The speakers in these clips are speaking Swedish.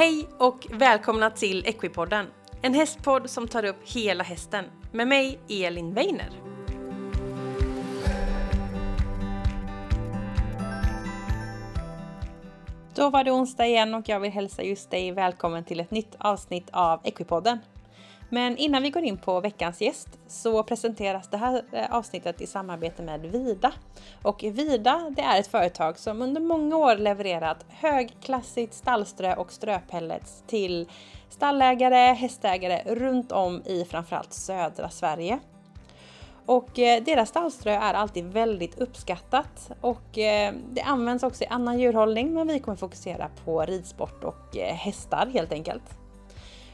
Hej och välkomna till Equipodden, en hästpodd som tar upp hela hästen med mig Elin Weiner. Då var det onsdag igen och jag vill hälsa just dig välkommen till ett nytt avsnitt av Equipodden. Men innan vi går in på veckans gäst så presenteras det här eh, avsnittet i samarbete med Vida. Och Vida, det är ett företag som under många år levererat högklassigt stallströ och ströpellets till stallägare, hästägare runt om i framförallt södra Sverige. Och eh, deras stallströ är alltid väldigt uppskattat och eh, det används också i annan djurhållning men vi kommer fokusera på ridsport och hästar helt enkelt.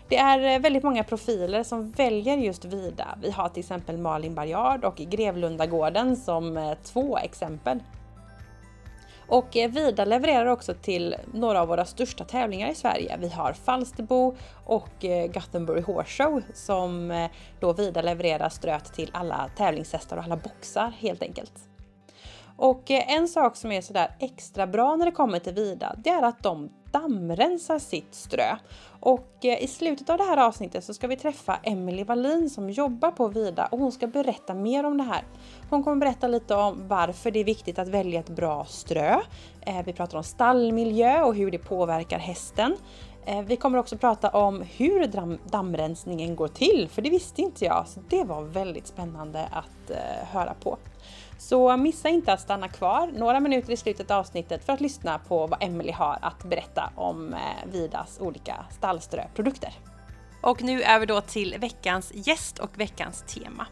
Det är eh, väldigt många profiler som väljer just Vida. Vi har till exempel Malin Barjard och Grevlundagården som eh, två exempel. Och eh, Vida levererar också till några av våra största tävlingar i Sverige. Vi har Falsterbo och Gothenburg Horse Show som då Vida levererar ströt till alla tävlingshästar och alla boxar helt enkelt. Och eh, en sak som är sådär extra bra när det kommer till Vida, det är att de dammrensar sitt strö. Och eh, i slutet av det här avsnittet så ska vi träffa Emelie Wallin som jobbar på Vida och hon ska berätta mer om det här. Hon kommer berätta lite om varför det är viktigt att välja ett bra strö. Eh, vi pratar om stallmiljö och hur det påverkar hästen. Vi kommer också prata om hur dammrensningen går till, för det visste inte jag. Så det var väldigt spännande att höra på. Så missa inte att stanna kvar några minuter i slutet av avsnittet för att lyssna på vad Emelie har att berätta om eh, Vidas olika stallströprodukter. Och nu är vi då till veckans gäst och veckans tema.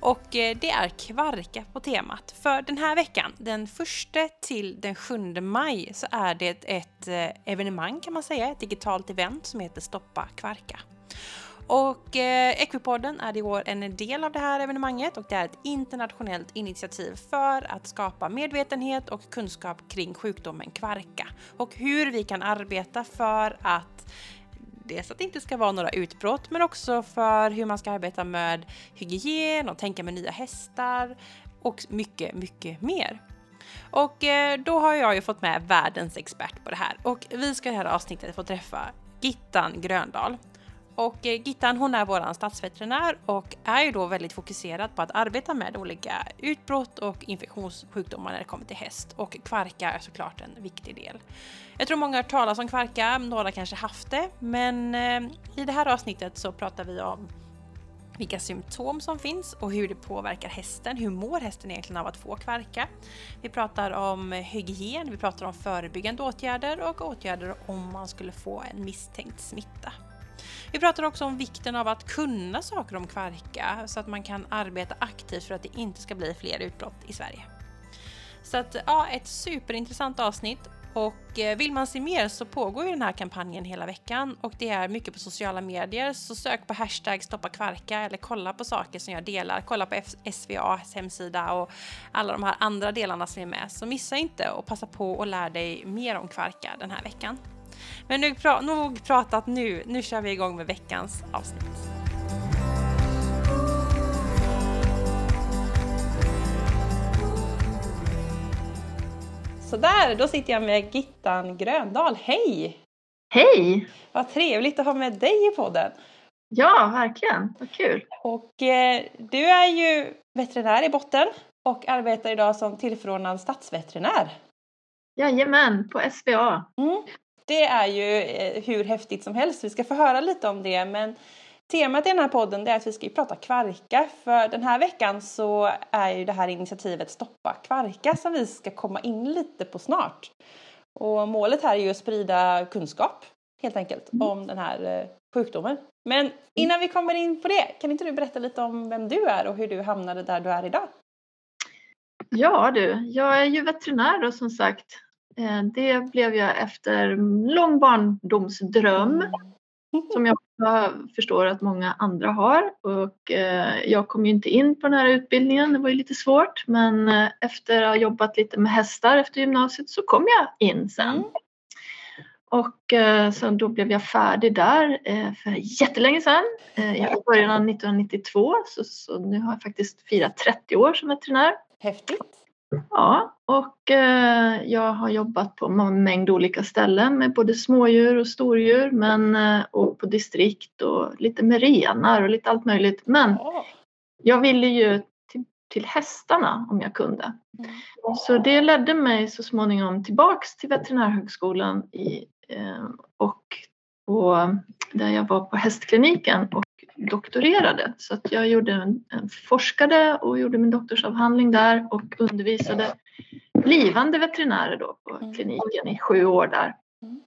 Och eh, det är kvarka på temat. För den här veckan, den 1 till den 7 maj, så är det ett eh, evenemang kan man säga, ett digitalt event som heter Stoppa kvarka. Och eh, Equipodden är i år en del av det här evenemanget och det är ett internationellt initiativ för att skapa medvetenhet och kunskap kring sjukdomen kvarka och hur vi kan arbeta för att dels att det inte ska vara några utbrott men också för hur man ska arbeta med hygien och tänka med nya hästar och mycket, mycket mer. Och eh, då har jag ju fått med världens expert på det här och vi ska i det här avsnittet få träffa Gittan Gröndal och eh, Gittan hon är våran stadsveterinär och är ju då väldigt fokuserad på att arbeta med olika utbrott och infektionssjukdomar när det kommer till häst. Och kvarka är såklart en viktig del. Jag tror många har hört talas om kvarka, några kanske haft det, men eh, i det här avsnittet så pratar vi om vilka symptom som finns och hur det påverkar hästen. Hur mår hästen egentligen av att få kvarka? Vi pratar om hygien, vi pratar om förebyggande åtgärder och åtgärder om man skulle få en misstänkt smitta. Vi pratar också om vikten av att kunna saker om kvarka så att man kan arbeta aktivt för att det inte ska bli fler utbrott i Sverige. Så att ja, ett superintressant avsnitt och eh, vill man se mer så pågår ju den här kampanjen hela veckan och det är mycket på sociala medier så sök på hashtag stoppa kvarka eller kolla på saker som jag delar. Kolla på SVAs hemsida och alla de här andra delarna som är med. Så missa inte och passa på och lär dig mer om kvarka den här veckan. Men nu pra nog pratat nu. Nu kör vi igång med veckans avsnitt. Sådär, då sitter jag med Gittan Gröndal. Hej! Hej! Vad trevligt att ha med dig i podden. Ja, verkligen. Vad kul. Och eh, du är ju veterinär i botten och arbetar idag som tillförordnad stadsveterinär. Jajamän, på SVA. Mm det är ju eh, hur häftigt som helst. Vi ska få höra lite om det men temat i den här podden är att vi ska prata kvarka för den här veckan så är ju det här initiativet Stoppa kvarka som vi ska komma in lite på snart. Och målet här är ju att sprida kunskap helt enkelt mm. om den här eh, sjukdomen. Men innan vi kommer in på det, kan inte du berätta lite om vem du är och hur du hamnade där du är idag? Ja du, jag är ju veterinär då som sagt det blev jag efter lång barndomsdröm mm. som jag förstår att många andra har. Och eh, jag kom ju inte in på den här utbildningen, det var ju lite svårt. Men eh, efter att ha jobbat lite med hästar efter gymnasiet så kom jag in sen. Mm. Och så då blev jag färdig där för jättelänge sedan. I början av 1992 så, så nu har jag faktiskt firat 30 år som veterinär. Häftigt! Ja, och eh, jag har jobbat på en mängd olika ställen med både smådjur och stordjur men, eh, och på distrikt och lite med renar och lite allt möjligt. Men jag ville ju till, till hästarna om jag kunde. Mm. Så det ledde mig så småningom tillbaks till veterinärhögskolan i, eh, och på, där jag var på hästkliniken och doktorerade. Så att jag gjorde en, en, forskade och gjorde min doktorsavhandling där och undervisade blivande veterinärer då på mm. kliniken i sju år där. Mm.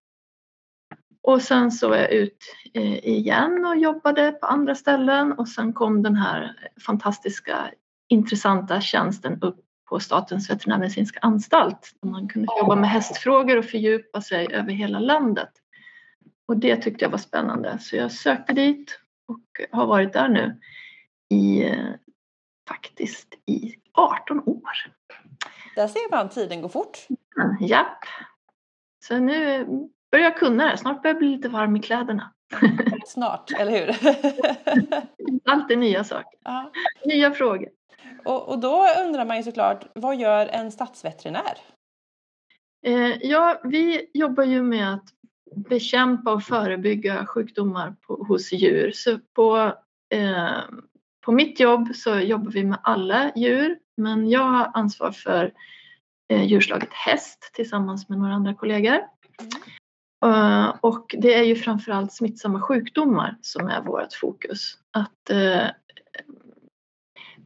Och sen så var jag ut eh, igen och jobbade på andra ställen och sen kom den här fantastiska intressanta tjänsten upp på Statens veterinärmedicinska anstalt där man kunde jobba med hästfrågor och fördjupa sig över hela landet. Och det tyckte jag var spännande så jag sökte dit och har varit där nu i faktiskt i 18 år. Där ser man tiden går fort. Mm, japp. Så nu börjar jag kunna det. Snart börjar jag bli lite varm i kläderna. Snart, eller hur? Alltid nya saker. Ja. Nya frågor. Och, och då undrar man ju såklart, vad gör en stadsveterinär? Eh, ja, vi jobbar ju med att bekämpa och förebygga sjukdomar på, hos djur. Så på, eh, på mitt jobb så jobbar vi med alla djur men jag har ansvar för eh, djurslaget häst tillsammans med några andra kollegor. Mm. Uh, och det är ju framförallt smittsamma sjukdomar som är vårt fokus. Att, uh,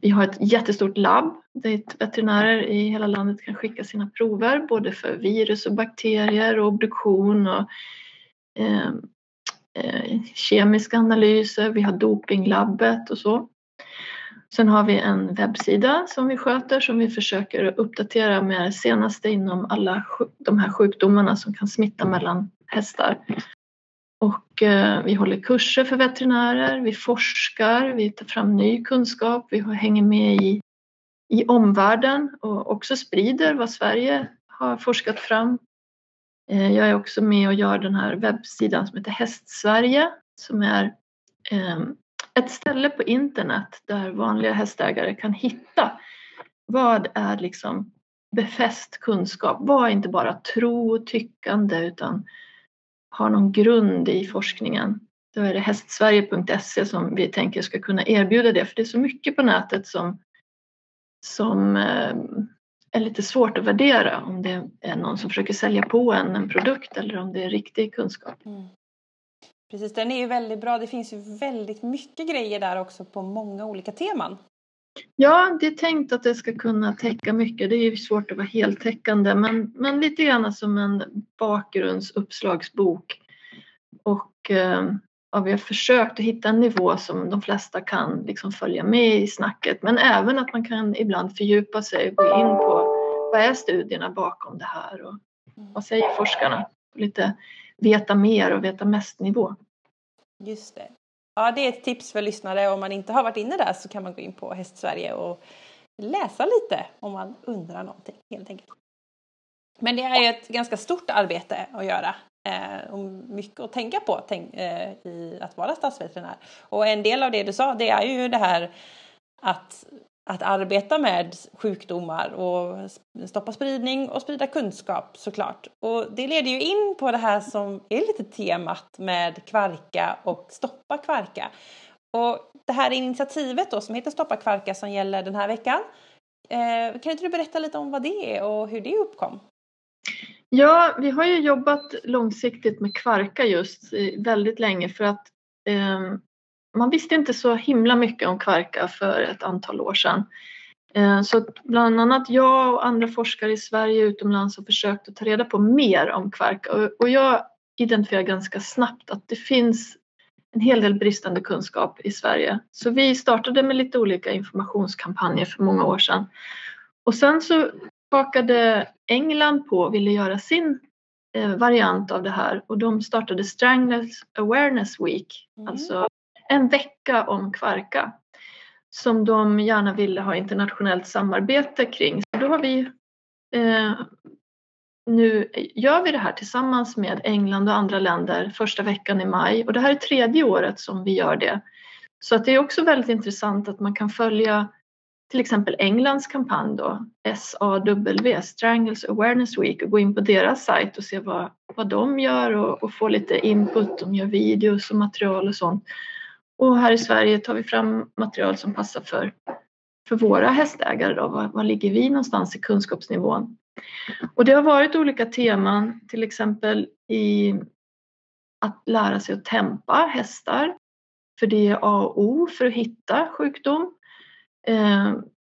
vi har ett jättestort labb dit veterinärer i hela landet kan skicka sina prover både för virus och bakterier och obduktion och eh, eh, kemiska analyser. Vi har dopinglabbet och så. Sen har vi en webbsida som vi sköter som vi försöker uppdatera med det senaste inom alla de här sjukdomarna som kan smitta mellan hästar. Och eh, vi håller kurser för veterinärer, vi forskar, vi tar fram ny kunskap, vi hänger med i, i omvärlden och också sprider vad Sverige har forskat fram. Eh, jag är också med och gör den här webbsidan som heter Hästsverige som är ehm, ett ställe på internet där vanliga hästägare kan hitta vad är liksom befäst kunskap? Vad är inte bara tro och tyckande utan har någon grund i forskningen? Då är det hästsverige.se som vi tänker ska kunna erbjuda det för det är så mycket på nätet som, som eh, är lite svårt att värdera om det är någon som försöker sälja på en en produkt eller om det är riktig kunskap. Mm. Precis, den är ju väldigt bra. Det finns ju väldigt mycket grejer där också på många olika teman. Ja, det är tänkt att det ska kunna täcka mycket. Det är ju svårt att vara heltäckande men, men lite grann som en bakgrundsuppslagsbok. Och eh, ja, vi har försökt att hitta en nivå som de flesta kan liksom följa med i snacket men även att man kan ibland fördjupa sig och gå in på vad är studierna bakom det här och vad säger forskarna? Lite veta mer och veta mest nivå. Just det. Ja, det är ett tips för lyssnare. Om man inte har varit inne där så kan man gå in på Hästsverige och läsa lite om man undrar någonting helt enkelt. Men det är ju ett ganska stort arbete att göra eh, och mycket att tänka på tänk, eh, i att vara stadsveterinär. Och en del av det du sa, det är ju det här att att arbeta med sjukdomar och stoppa spridning och sprida kunskap såklart. Och det leder ju in på det här som är lite temat med kvarka och stoppa kvarka. Och det här initiativet då som heter Stoppa kvarka som gäller den här veckan. Eh, kan inte du berätta lite om vad det är och hur det uppkom? Ja, vi har ju jobbat långsiktigt med kvarka just väldigt länge för att eh, man visste inte så himla mycket om kvarka för ett antal år sedan. Eh, så bland annat jag och andra forskare i Sverige och utomlands har försökt att ta reda på mer om kvarka och jag identifierar ganska snabbt att det finns en hel del bristande kunskap i Sverige. Så vi startade med lite olika informationskampanjer för många år sedan. Och sen så hakade England på och ville göra sin eh, variant av det här och de startade Stranglers Awareness Week, mm. alltså en vecka om kvarka som de gärna ville ha internationellt samarbete kring. Så då har vi eh, nu gör vi det här tillsammans med England och andra länder första veckan i maj och det här är tredje året som vi gör det. Så att det är också väldigt intressant att man kan följa till exempel Englands kampanj då, SAW, Strangles Awareness Week och gå in på deras sajt och se vad, vad de gör och, och få lite input. De gör videos och material och sånt. Och här i Sverige tar vi fram material som passar för, för våra hästägare. Då. Var, var ligger vi någonstans i kunskapsnivån? Och det har varit olika teman, till exempel i att lära sig att tempa hästar. För det är A och O för att hitta sjukdom. Eh,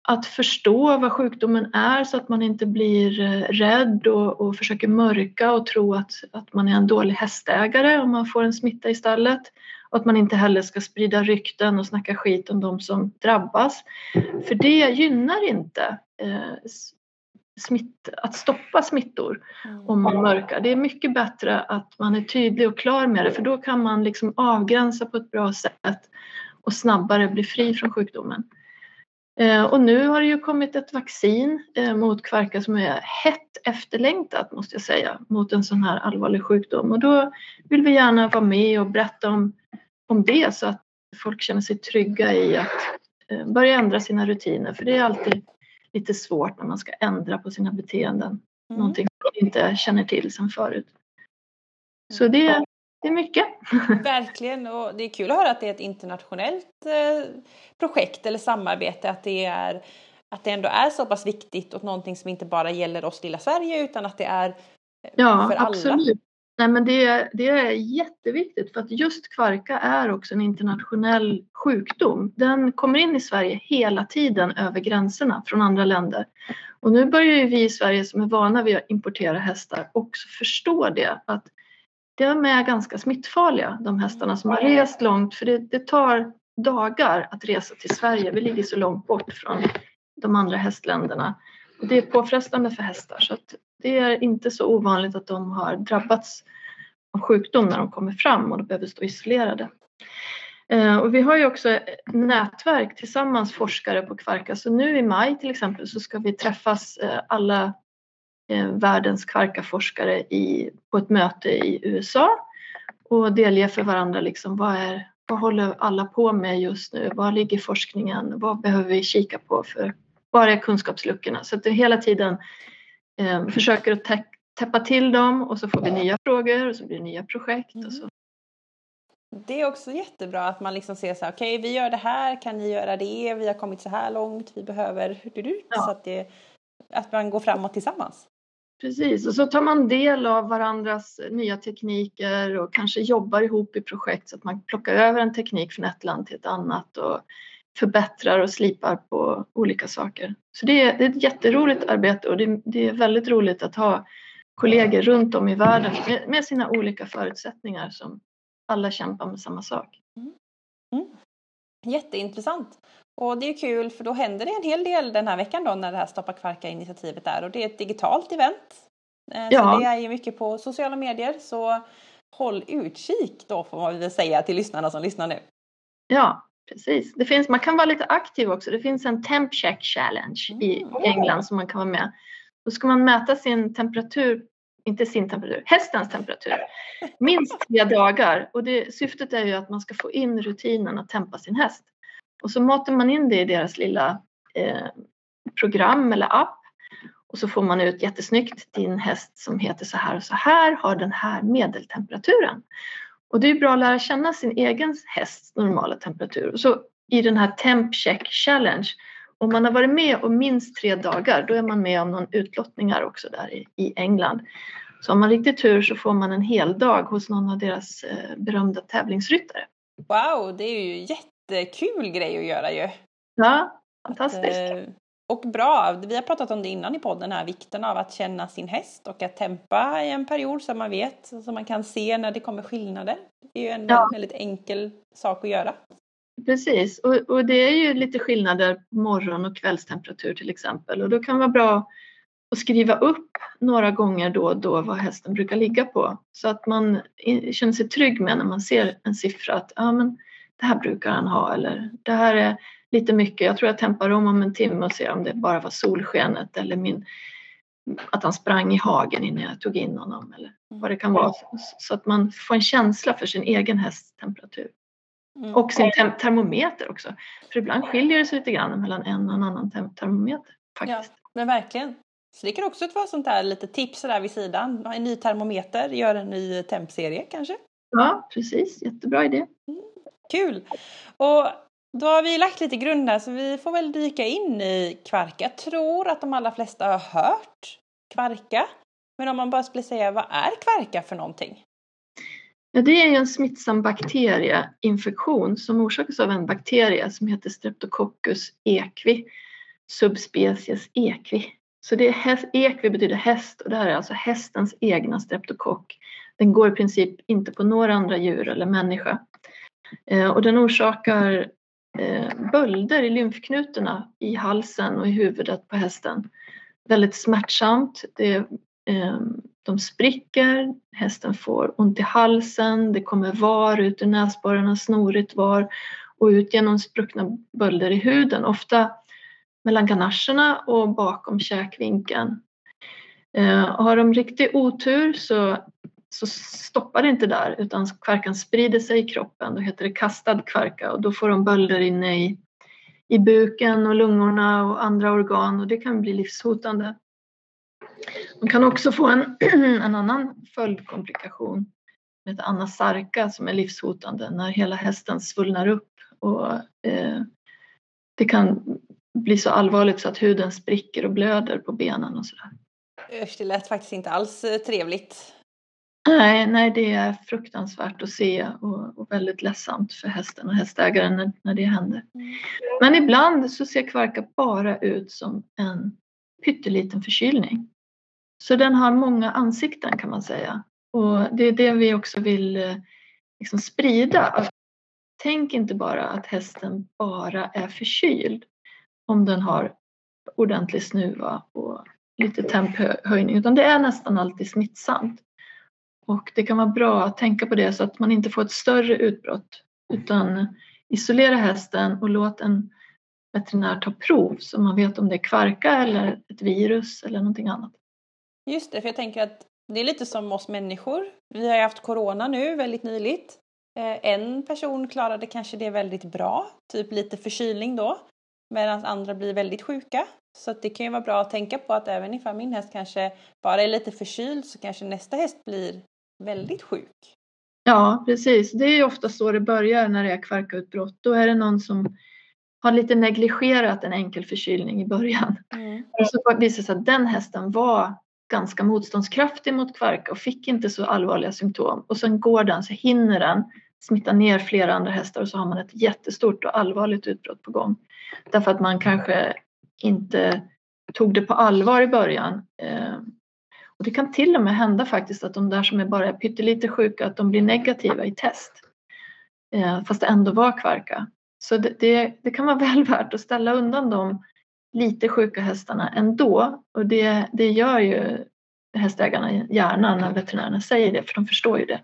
att förstå vad sjukdomen är så att man inte blir eh, rädd och, och försöker mörka och tro att, att man är en dålig hästägare om man får en smitta i stallet. Och att man inte heller ska sprida rykten och snacka skit om de som drabbas. För det gynnar inte eh, smitt, att stoppa smittor om man mörkar. Det är mycket bättre att man är tydlig och klar med det för då kan man liksom avgränsa på ett bra sätt och snabbare bli fri från sjukdomen. Eh, och nu har det ju kommit ett vaccin eh, mot kvarka som är hett efterlängtat måste jag säga, mot en sån här allvarlig sjukdom. Och då vill vi gärna vara med och berätta om, om det så att folk känner sig trygga i att eh, börja ändra sina rutiner. För det är alltid lite svårt när man ska ändra på sina beteenden. Mm. Någonting man inte känner till sedan förut. Så det, det är mycket. Verkligen och det är kul att höra att det är ett internationellt eh, projekt eller samarbete. Att det, är, att det ändå är så pass viktigt och någonting som inte bara gäller oss lilla Sverige utan att det är eh, ja, för alla. Nej, men det, det är jätteviktigt för att just kvarka är också en internationell sjukdom. Den kommer in i Sverige hela tiden över gränserna från andra länder. Och nu börjar ju vi i Sverige som är vana vid att importera hästar också förstå det att de är ganska smittfarliga de hästarna som har rest långt för det, det tar dagar att resa till Sverige. Vi ligger så långt bort från de andra hästländerna. Och det är påfrestande för hästar så att det är inte så ovanligt att de har drabbats av sjukdom när de kommer fram och de behöver stå isolerade. Eh, och vi har ju också nätverk tillsammans forskare på Kvarka så nu i maj till exempel så ska vi träffas eh, alla eh, världens kvarkaforskare i, på ett möte i USA och delge för varandra liksom vad, är, vad håller alla på med just nu? Var ligger forskningen? Vad behöver vi kika på för var är kunskapsluckorna? Så att det hela tiden försöker att täppa till dem och så får vi nya frågor och så blir det nya projekt. Och så. Det är också jättebra att man liksom ser så här, okej okay, vi gör det här, kan ni göra det, vi har kommit så här långt, vi behöver, ja. så att, det, att man går framåt tillsammans. Precis, och så tar man del av varandras nya tekniker och kanske jobbar ihop i projekt så att man plockar över en teknik från ett land till ett annat och förbättrar och slipar på olika saker. Så det är, det är ett jätteroligt arbete och det, det, är väldigt roligt att ha kollegor runt om i världen med, med sina olika förutsättningar som alla kämpar med samma sak. Mm. Mm. Jätteintressant. Och det är kul för då händer det en hel del den här veckan då när det här Stoppa Kvarka-initiativet är och det är ett digitalt event. Eh, ja. Så det är ju mycket på sociala medier så håll utkik då får man väl säga till lyssnarna som lyssnar nu. Ja, precis. Det finns, man kan vara lite aktiv också. Det finns en Temp Check Challenge mm. i England som man kan vara med. Då ska man mäta sin temperatur, inte sin temperatur, hästens temperatur, minst tre dagar. Och det, syftet är ju att man ska få in rutinen att tempa sin häst. Och så matar man in det i deras lilla eh, program eller app. Och så får man ut jättesnyggt din häst som heter så här och så här har den här medeltemperaturen. Och det är bra att lära känna sin egen hästs normala temperatur. Så i den här Temp Check Challenge, om man har varit med om minst tre dagar, då är man med om någon utlottningar också där i, i England. Så om man riktigt tur så får man en hel dag hos någon av deras eh, berömda tävlingsryttare. Wow, det är ju jättekul grej att göra ju! Ja, fantastiskt! Att, eh, och bra, vi har pratat om det innan i podden här, vikten av att känna sin häst och att tempa i en period så man vet, så man kan se när det kommer skillnader. Det är ju en ja. väldigt enkel sak att göra. Precis, och, och, det är ju lite skillnader på morgon och kvällstemperatur till exempel och då kan det vara bra att skriva upp några gånger då och då vad hästen brukar ligga på så att man känner sig trygg med när man ser en siffra att ja, men det här brukar han ha eller det här är lite mycket. Jag tror jag tempar om om en timme och ser om det bara var solskenet eller min, att han sprang i hagen innan jag tog in honom eller vad det kan vara. Så att man får en känsla för sin egen hästs temperatur. Mm. Och sin te termometer också. För ibland skiljer det sig lite grann mellan en och en annan te termometer. Faktiskt. Ja, men verkligen. Så det kan också vara sånt där lite tips där vid sidan. En ny termometer, gör en ny tempserie kanske? Ja, precis. Jättebra idé. Mm. Kul! Och då har vi lagt lite grund här så vi får väl dyka in i kvarka. Jag tror att de allra flesta har hört kvarka. Men om man bara skulle säga, vad är kvarka för någonting? Ja, det är ju en smittsam bakterieinfektion som orsakas av en bakterie som heter Streptococcus equi, subspecies equi. Så det är häst, equi betyder häst och det här är alltså hästens egna streptokock. Den går i princip inte på några andra djur eller människa. Eh, och den orsakar Eh, bölder i lymfknutorna i halsen och i huvudet på hästen. Väldigt smärtsamt. Det, eh, de spricker, hästen får ont i halsen, det kommer var ut ur näsborrarna, snorigt var och ut genom spruckna bölder i huden, ofta mellan ganacherna och bakom käkvinkeln. Eh, har de riktig otur så, så stoppar det inte där utan kvarkan sprider sig i kroppen. Då heter det kastad kvarka och då får de bölder inne i, i buken och lungorna och andra organ och det kan bli livshotande. De kan också få en, en annan följdkomplikation som heter anasarka som är livshotande när hela hästen svullnar upp och eh, det kan bli så allvarligt så att huden spricker och blöder på benen och sådär. Usch, det lät faktiskt inte alls eh, trevligt. Nej, nej, det är fruktansvärt att se och, och väldigt ledsamt för hästen och hästägaren när, när det händer. Mm. Men ibland så ser kvarka bara ut som en pytteliten förkylning. Så den har många ansikten kan man säga. Och det är det vi också vill eh, liksom sprida. Tänk inte bara att hästen bara är förkyld om den har ordentlig snuva och lite temphöjning utan det är nästan alltid smittsamt. Och det kan vara bra att tänka på det så att man inte får ett större utbrott utan isolera hästen och låt en veterinär ta prov så man vet om det är kvarka eller ett virus eller någonting annat. Just det, för jag tänker att det är lite som oss människor. Vi har ju haft corona nu väldigt nyligt. Eh, en person klarade kanske det väldigt bra, typ lite förkylning då, medan andra blir väldigt sjuka. Så det kan ju vara bra att tänka på att även ifall min häst kanske bara är lite förkyld så kanske nästa häst blir väldigt sjuk. Ja, precis. Det är ju ofta så det börjar när det är kvarkautbrott. Då är det någon som har lite negligerat en enkel förkylning i början. Mm. Och så visar det sig att den hästen var ganska motståndskraftig mot kvarka och fick inte så allvarliga symptom. Och sen går den så hinner den smitta ner flera andra hästar och så har man ett jättestort och allvarligt utbrott på gång. Därför att man kanske inte tog det på allvar i början. Och det kan till och med hända faktiskt att de där som är bara pyttelite sjuka att de blir negativa i test. Eh, fast det ändå var kvarka. Så det, det, det kan vara väl värt att ställa undan de lite sjuka hästarna ändå. Och det, det gör ju hästägarna gärna när veterinärerna säger det, för de förstår ju det.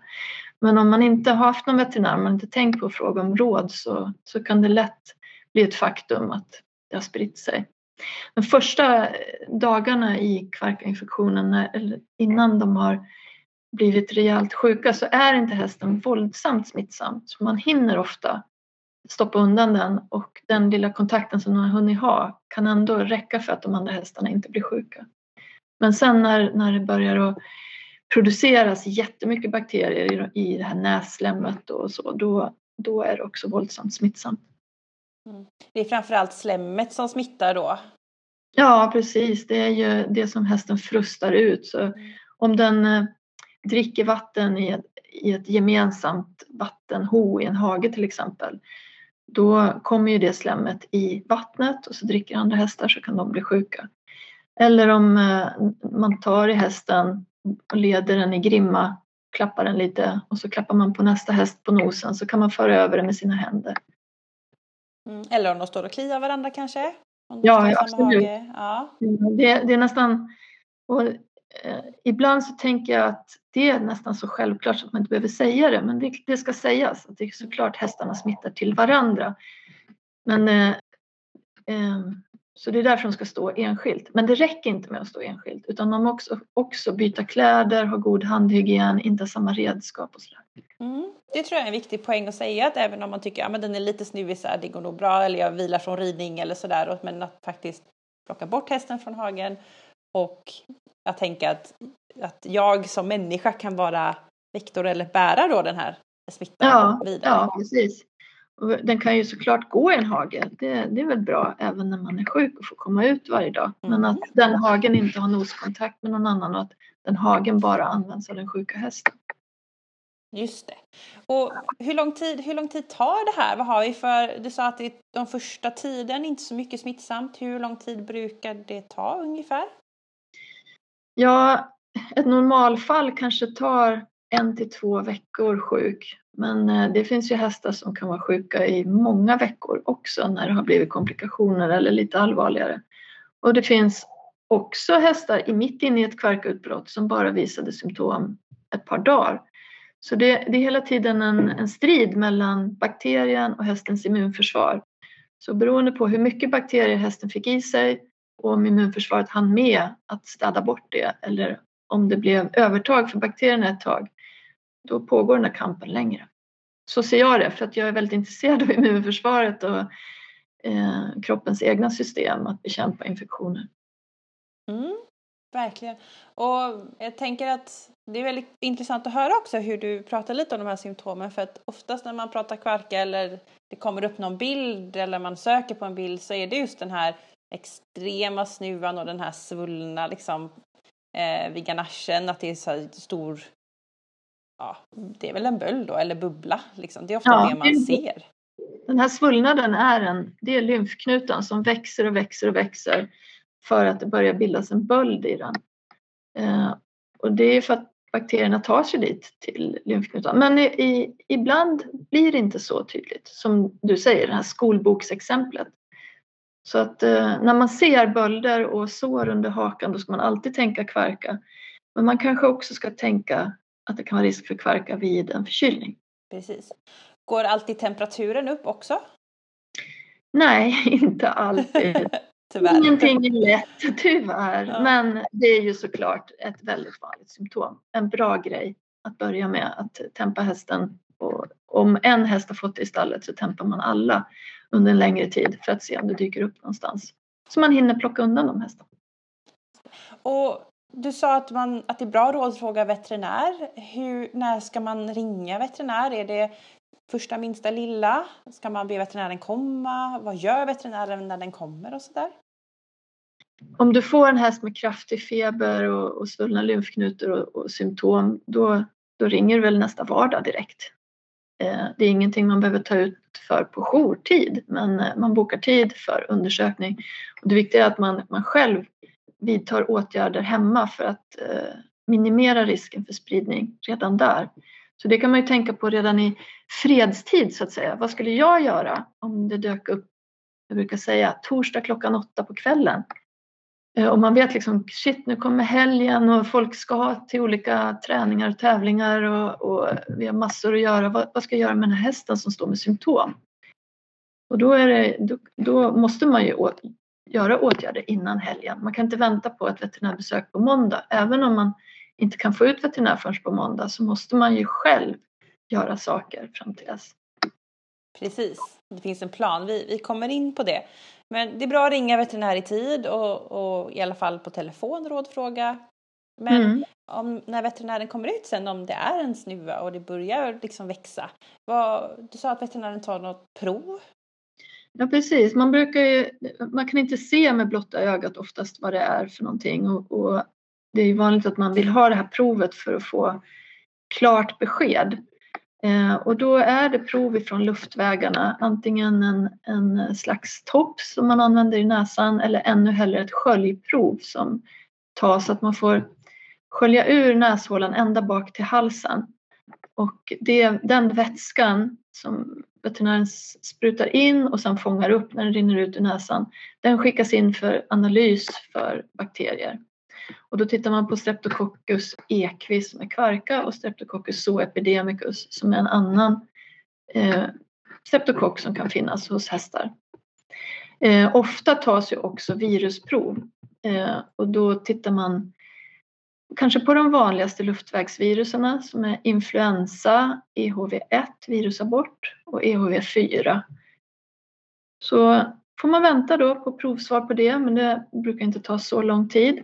Men om man inte har haft någon veterinär, man inte tänkt på att fråga om råd så, så kan det lätt bli ett faktum att det har spritt sig. De första dagarna i kvarkainfektionen, eller innan de har blivit rejält sjuka, så är inte hästen våldsamt smittsam. Så man hinner ofta stoppa undan den och den lilla kontakten som de har hunnit ha kan ändå räcka för att de andra hästarna inte blir sjuka. Men sen när, när det börjar att produceras jättemycket bakterier i, i det här nässlemmet och så, då, då är det också våldsamt smittsamt. Mm. Det är framförallt slemmet som smittar då? Ja, precis. Det är ju det som hästen frustar ut. Så mm. om den eh, dricker vatten i ett, i ett gemensamt vattenho i en hage till exempel, då kommer ju det slemmet i vattnet och så dricker andra hästar så kan de bli sjuka. Eller om eh, man tar i hästen och leder den i grimma, klappar den lite och så klappar man på nästa häst på nosen så kan man föra över det med sina händer. Mm. Eller om de står och kliar varandra kanske? Ja, absolut. Ja. Det, det, är nästan... Och, eh, ibland så tänker jag att det är nästan så självklart att man inte behöver säga det, men det, det ska sägas. Att det är såklart hästarna smittar till varandra. Men eh, eh, Så det är därför de ska stå enskilt. Men det räcker inte med att stå enskilt utan de måste också, också byta kläder, ha god handhygien, inte ha samma redskap och sådär. Mm. Det tror jag är en viktig poäng att säga att även om man tycker att ja, den är lite snuvig så här, det går nog bra eller jag vilar från ridning eller sådär men att faktiskt plocka bort hästen från hagen och jag tänker att, att jag som människa kan vara vektor eller bära då den här smittan ja, vidare. Ja, precis. Den kan ju såklart gå i en hage. Det, det är väl bra även när man är sjuk och får komma ut varje dag. Men Mm. att den hagen inte har noskontakt med någon annan och att den hagen bara används av den sjuka hästen. Just det. Och hur lång, tid, hur lång tid tar det här? Vad har vi för, du sa att det är de första tiden inte så mycket smittsamt. Hur lång tid brukar det ta ungefär? Ja, ett normalfall kanske tar en till två veckor sjuk. Men eh, det finns ju hästar som kan vara sjuka i många veckor också när det har blivit komplikationer eller lite allvarligare. Och det finns också hästar i mitt inne i ett kvarkutbrott som bara visade symptom ett par dagar. Så det, det är hela tiden en, en strid mellan bakterien och hästens immunförsvar. Så beroende på hur mycket bakterier hästen fick i sig och om immunförsvaret hann med att städa bort det eller om det blev övertag för bakterierna ett tag, då pågår den här kampen längre. Så ser jag det, för att jag är väldigt intresserad av immunförsvaret och eh, kroppens egna system att bekämpa infektioner. Mm, verkligen. Och jag tänker att det är väldigt intressant att höra också hur du pratar lite om de här symptomen för att oftast när man pratar kvarka eller det kommer upp någon bild eller man söker på en bild så är det just den här extrema snuvan och den här svullna liksom eh, vid ganachen, att det är så här stor Ja, det är väl en böld då, eller bubbla. Liksom. Det är ofta Ja, det man ser. Den här svullnaden är, en, det är lymfknutan som växer och växer och växer för att det börjar bildas en böld i den. Eh, och det är för att bakterierna tar sig dit till lymfknutan. Men i, i, ibland blir det inte så tydligt som du säger, det här skolboksexemplet. Så att eh, när man ser bölder och sår under hakan då ska man alltid tänka kvarka. Men man kanske också ska tänka att det kan vara risk för kvarka vid en förkylning. Precis. Går alltid temperaturen upp också? Nej, inte alltid. Tyvärr. Ingenting är lätt, tyvärr. Ja. Men det är ju såklart ett väldigt vanligt symptom. En bra grej att börja med att tempa hästen. Och om en häst har fått det i stallet så tempar man alla under en längre tid för att se om det dyker upp någonstans. Så man hinner plocka undan de hästarna. Och du sa att, man, att det är bra råd att fråga veterinär. Hur, när ska man ringa veterinär? Är det första minsta lilla? Ska man be veterinären komma? Vad gör veterinären när den kommer och sådär? Om du får en häst med kraftig feber och, och svullna lymfknutor och, och symptom då, då ringer du väl nästa vardag direkt. Eh, det är ingenting man behöver ta ut för på jourtid men eh, man bokar tid för undersökning. Och det viktiga är att man, man själv vidtar åtgärder hemma för att eh, minimera risken för spridning redan där. Så det kan man ju tänka på redan i fredstid så att säga. Vad skulle jag göra om det dök upp, jag brukar säga torsdag klockan åtta på kvällen eh, Och man vet liksom, shit nu kommer helgen och folk ska till olika träningar och tävlingar och, och vi har massor att göra. Vad, vad ska jag göra med den här hästen som står med symptom? Och då, är det, då, då måste man ju göra åtgärder innan helgen. Man kan inte vänta på ett veterinärbesök på måndag. Även om man inte kan få ut veterinär förrän på måndag så måste man ju själv göra saker fram till dess. Precis, det finns en plan. Vi, vi kommer in på det. Men det är bra att ringa veterinär i tid och, och i alla fall på telefon rådfråga. Men Mm. om, när veterinären kommer ut sen om det är en snuva och det börjar liksom växa. Vad, du sa att veterinären tar något prov. Ja precis, man brukar ju, man kan inte se med blotta ögat oftast vad det är för någonting och, och det är ju vanligt att man vill ha det här provet för att få klart besked. Eh, och då är det prov ifrån luftvägarna, antingen en, en slags topp som man använder i näsan eller ännu hellre ett sköljprov som tas så att man får skölja ur näshålan ända bak till halsen. Och det, den vätskan som veterinären sprutar in och sen fångar upp när den rinner ut ur näsan, den skickas in för analys för bakterier. Och då tittar man på Streptococcus equis som är kvarka och Streptococcus zoepidemicus som är en annan eh, streptokock som kan finnas hos hästar. Eh, ofta tas ju också virusprov eh, och då tittar man kanske på de vanligaste luftvägsviruserna som är influensa, EHV1, virusabort och EHV4. Så får man vänta då på provsvar på det, men det brukar inte ta så lång tid.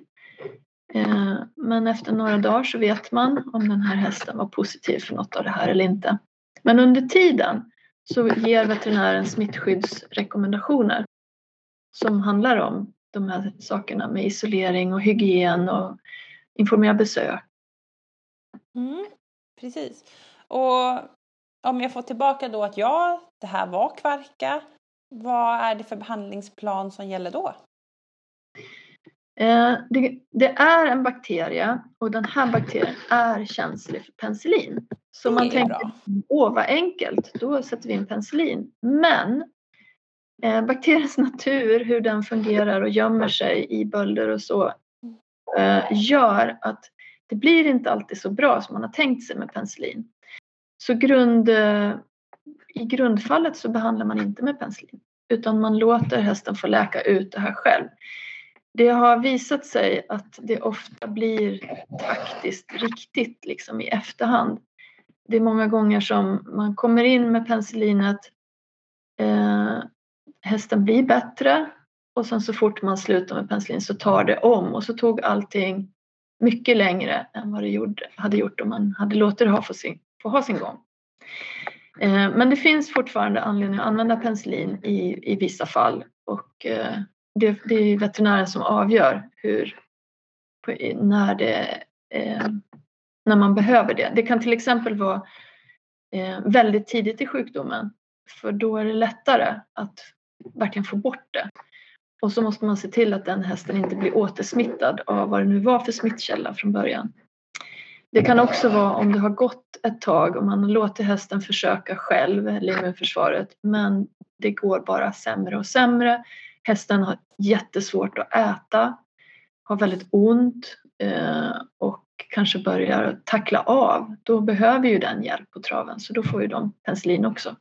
Eh, men efter några dagar så vet man om den här hästen var positiv för något av det här eller inte. Men under tiden så ger veterinären smittskyddsrekommendationer som handlar om de här sakerna med isolering och hygien och informera besök. Mm, precis. Och om jag får tillbaka då att ja, det här var kvarka. Vad är det för behandlingsplan som gäller då? Eh, det, det, är en bakterie och den här bakterien är känslig för penicillin. Så man tänker, bra. åh vad enkelt, då sätter vi in penicillin. Men eh, bakteriens natur, hur den fungerar och gömmer sig i bölder och så, eh, gör att det blir inte alltid så bra som man har tänkt sig med penicillin. Så grund, eh, i grundfallet så behandlar man inte med penicillin utan man låter hästen få läka ut det här själv. Det har visat sig att det ofta blir taktiskt riktigt liksom i efterhand. Det är många gånger som man kommer in med penicillinet, eh, hästen blir bättre och sen så fort man slutar med penicillin så tar det om och så tog allting mycket längre än vad det gjorde, hade gjort om man hade låtit det ha, få, sin, få ha sin gång. Eh, men det finns fortfarande anledning att använda penicillin i, i vissa fall och eh, det, det är veterinären som avgör hur, när, det, eh, när man behöver det. Det kan till exempel vara väldigt tidigt i sjukdomen för då är det lättare att verkligen få bort det. Och så måste man se till att den hästen inte blir återsmittad av vad det nu var för smittkälla från början. Det kan också vara om det har gått ett tag och man har låtit hästen försöka själv, eller immunförsvaret, men det går bara sämre och sämre. Hästen har jättesvårt att äta, har väldigt ont eh, och kanske börjar tackla av. Då behöver ju den hjälp på traven så då får ju de penicillin också.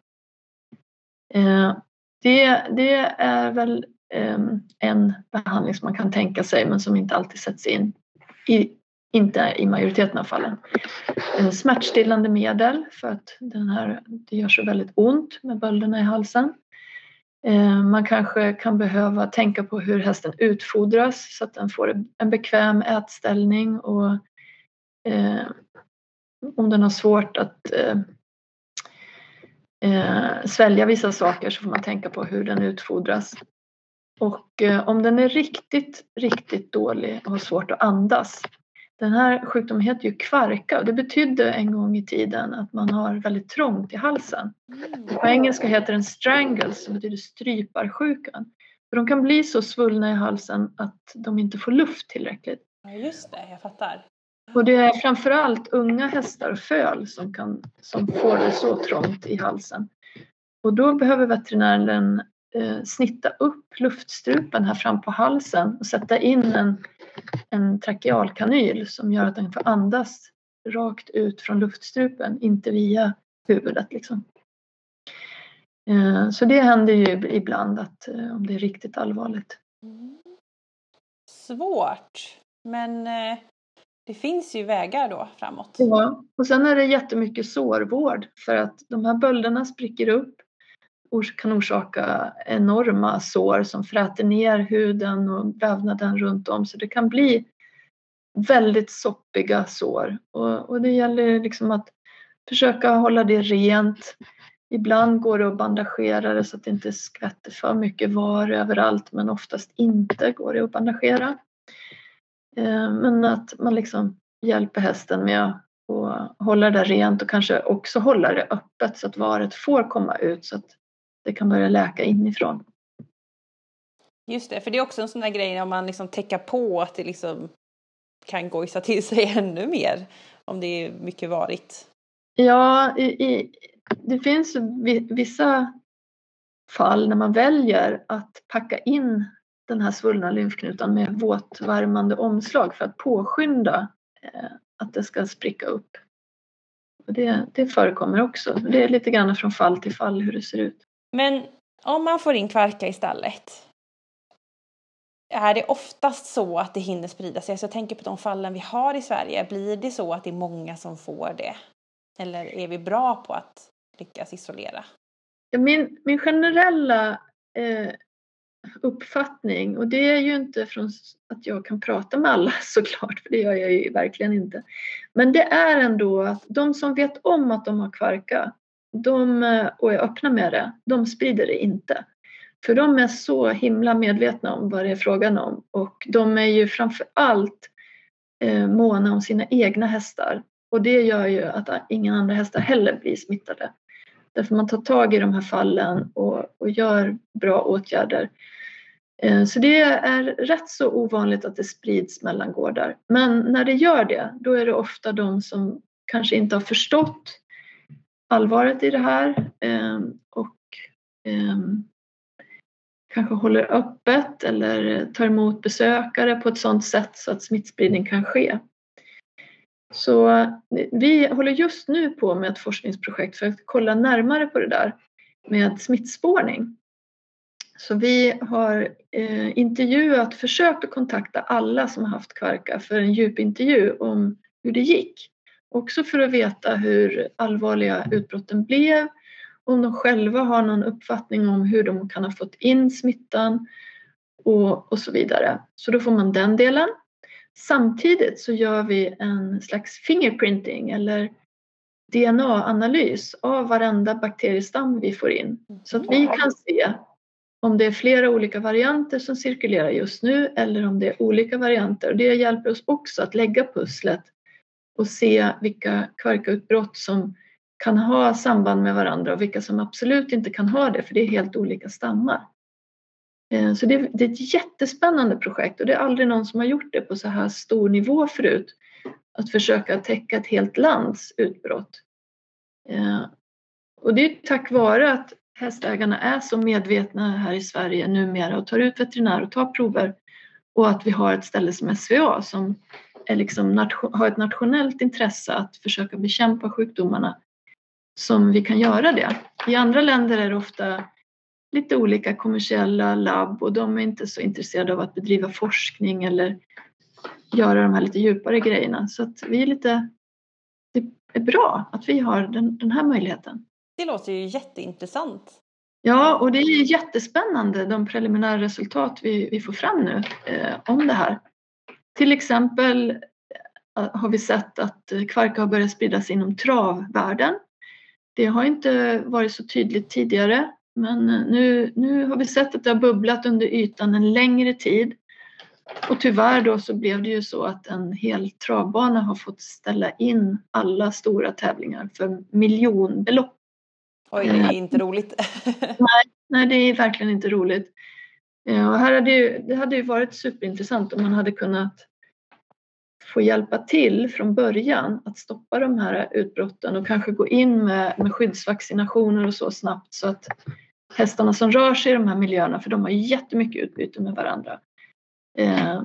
Eh, det, det är väl ehm, en behandling som man kan tänka sig men som inte alltid sätts in. I, inte i majoriteten av fallen. Eh, smärtstillande medel för att den här, det gör så väldigt ont med bölderna i halsen. Eh, man kanske kan behöva tänka på hur hästen utfodras så att den får en bekväm ätställning och eh, om den har svårt att eh, eh, svälja vissa saker så får man tänka på hur den utfodras. Och eh, om den är riktigt, riktigt dålig och har svårt att andas. Den här sjukdomen heter ju kvarka och det betydde en gång i tiden att man har väldigt trångt i halsen. Mm. På engelska heter den strangles som betyder stryparsjukan. För de kan bli så svullna i halsen att de inte får luft tillräckligt. Ja just det, jag fattar. Och det är framförallt unga hästar och föl som, kan, som får det så trångt i halsen. Och då behöver veterinären eh, snitta upp luftstrupen här fram på halsen och sätta in en, en trakealkanyl som gör att den får andas rakt ut från luftstrupen, inte via huvudet. Liksom. Eh, så det händer ju ibland att, eh, om det är riktigt allvarligt. Svårt, men eh, det finns ju vägar då framåt. Ja, och sen är det jättemycket sårvård för att de här bölderna spricker upp kan orsaka enorma sår som fräter ner huden och vävnaden runt om så det kan bli väldigt soppiga sår och, och det gäller liksom att försöka hålla det rent. Ibland går det att bandagera det så att det inte skvätter för mycket var överallt men oftast inte går det att bandagera. Eh, men att man liksom hjälper hästen med att hålla det rent och kanske också hålla det öppet så att varet får komma ut så att det kan börja läka inifrån. Just det, för det är också en sån där grej om man liksom täcker på att det liksom kan gojsa till sig ännu mer om det är mycket varigt. Ja, i, i, det finns vissa fall när man väljer att packa in den här svullna lymfknutan med våtvärmande omslag för att påskynda eh, att det ska spricka upp. Det, det förekommer också. Det är lite grann från fall till fall hur det ser ut. Men om man får in kvarka i stallet, är det oftast så att det hinner sprida sig? Så jag tänker på de fallen vi har i Sverige. Blir det så att det är många som får det? Eller är vi bra på att lyckas isolera? Min, min generella eh, uppfattning, och det är ju inte från att jag kan prata med alla såklart, för det gör jag ju verkligen inte. Men det är ändå att de som vet om att de har kvarka de, eh, och är öppna med det, de sprider det inte. För de är så himla medvetna om vad det är frågan om och de är ju framför allt eh, måna om sina egna hästar. Och det gör ju att inga andra hästar heller blir smittade. Därför man tar tag i de här fallen och, och gör bra åtgärder. Eh, så det är rätt så ovanligt att det sprids mellan gårdar. Men när det gör det, då är det ofta de som kanske inte har förstått allvaret i det här ehm, och ehm, kanske håller öppet eller tar emot besökare på ett sådant sätt så att smittspridning kan ske. Så vi håller just nu på med ett forskningsprojekt för att kolla närmare på det där med smittspårning. Så vi har eh, intervjuat, försökt att kontakta alla som har haft kvarka för en djupintervju om hur det gick. Också för att veta hur allvarliga utbrotten blev, om de själva har någon uppfattning om hur de kan ha fått in smittan och, och så vidare. Så då får man den delen. Samtidigt så gör vi en slags fingerprinting eller DNA-analys av varenda bakteriestam vi får in. Så att vi kan se om det är flera olika varianter som cirkulerar just nu eller om det är olika varianter. Och det hjälper oss också att lägga pusslet och se vilka kvarkautbrott som kan ha samband med varandra och vilka som absolut inte kan ha det för det är helt olika stammar. Eh, så det är, ett jättespännande projekt och det är aldrig någon som har gjort det på så här stor nivå förut. Att försöka täcka ett helt lands utbrott. Eh, och det är tack vare att hästägarna är så medvetna här i Sverige numera och tar ut veterinär och tar prover och att vi har ett ställe som SVA som liksom, har ett nationellt intresse att försöka bekämpa sjukdomarna som vi kan göra det. I andra länder är det ofta lite olika kommersiella labb och de är inte så intresserade av att bedriva forskning eller göra de här lite djupare grejerna. Så att vi är lite, det är bra att vi har den, den här möjligheten. Det låter ju jätteintressant. Ja, och det är jättespännande de preliminära resultat vi, vi får fram nu eh, om det här. Till exempel eh, har vi sett att kvarka har börjat spridas inom travvärlden. Det har inte varit så tydligt tidigare men nu, nu har vi sett att det har bubblat under ytan en längre tid. Och tyvärr då så blev det ju så att en hel travbana har fått ställa in alla stora tävlingar för miljonbelopp. Oj, det är inte roligt. nej, nej, det är verkligen inte roligt. Och här hade ju, det hade ju varit superintressant om man hade kunnat få hjälpa till från början att stoppa de här utbrotten och kanske gå in med, med skyddsvaccinationer och så snabbt så att hästarna som rör sig i de här miljöerna, för de har jättemycket utbyte med varandra, eh,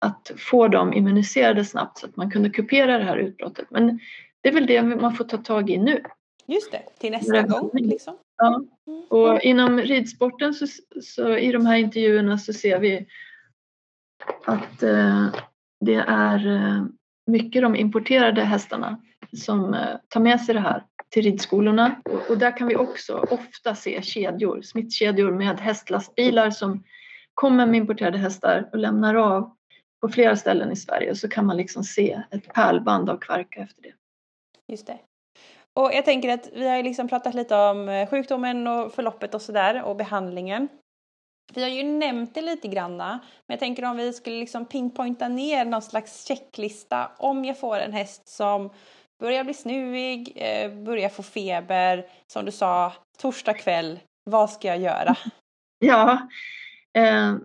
att få dem immuniserade snabbt så att man kunde kupera det här utbrottet. Men det är väl det man får ta tag i nu. Just det, till nästa gång. Liksom. Ja. Och inom ridsporten så, så, i de här intervjuerna så ser vi att eh, det är eh, mycket de importerade hästarna som eh, tar med sig det här till ridskolorna. Och där kan vi också ofta se kedjor, smittkedjor med hästlastbilar som kommer med importerade hästar och lämnar av på flera ställen i Sverige. Så kan man liksom se ett pärlband av kvarka efter det. Just det. Och jag tänker att vi har liksom pratat lite om eh, sjukdomen och förloppet och sådär och behandlingen. Vi har ju nämnt det lite granna, men jag tänker om vi skulle liksom pinpointa ner någon slags checklista om jag får en häst som börjar bli snuvig, eh, börjar få feber, som du sa, torsdag kväll, vad ska jag göra? Ja, eh,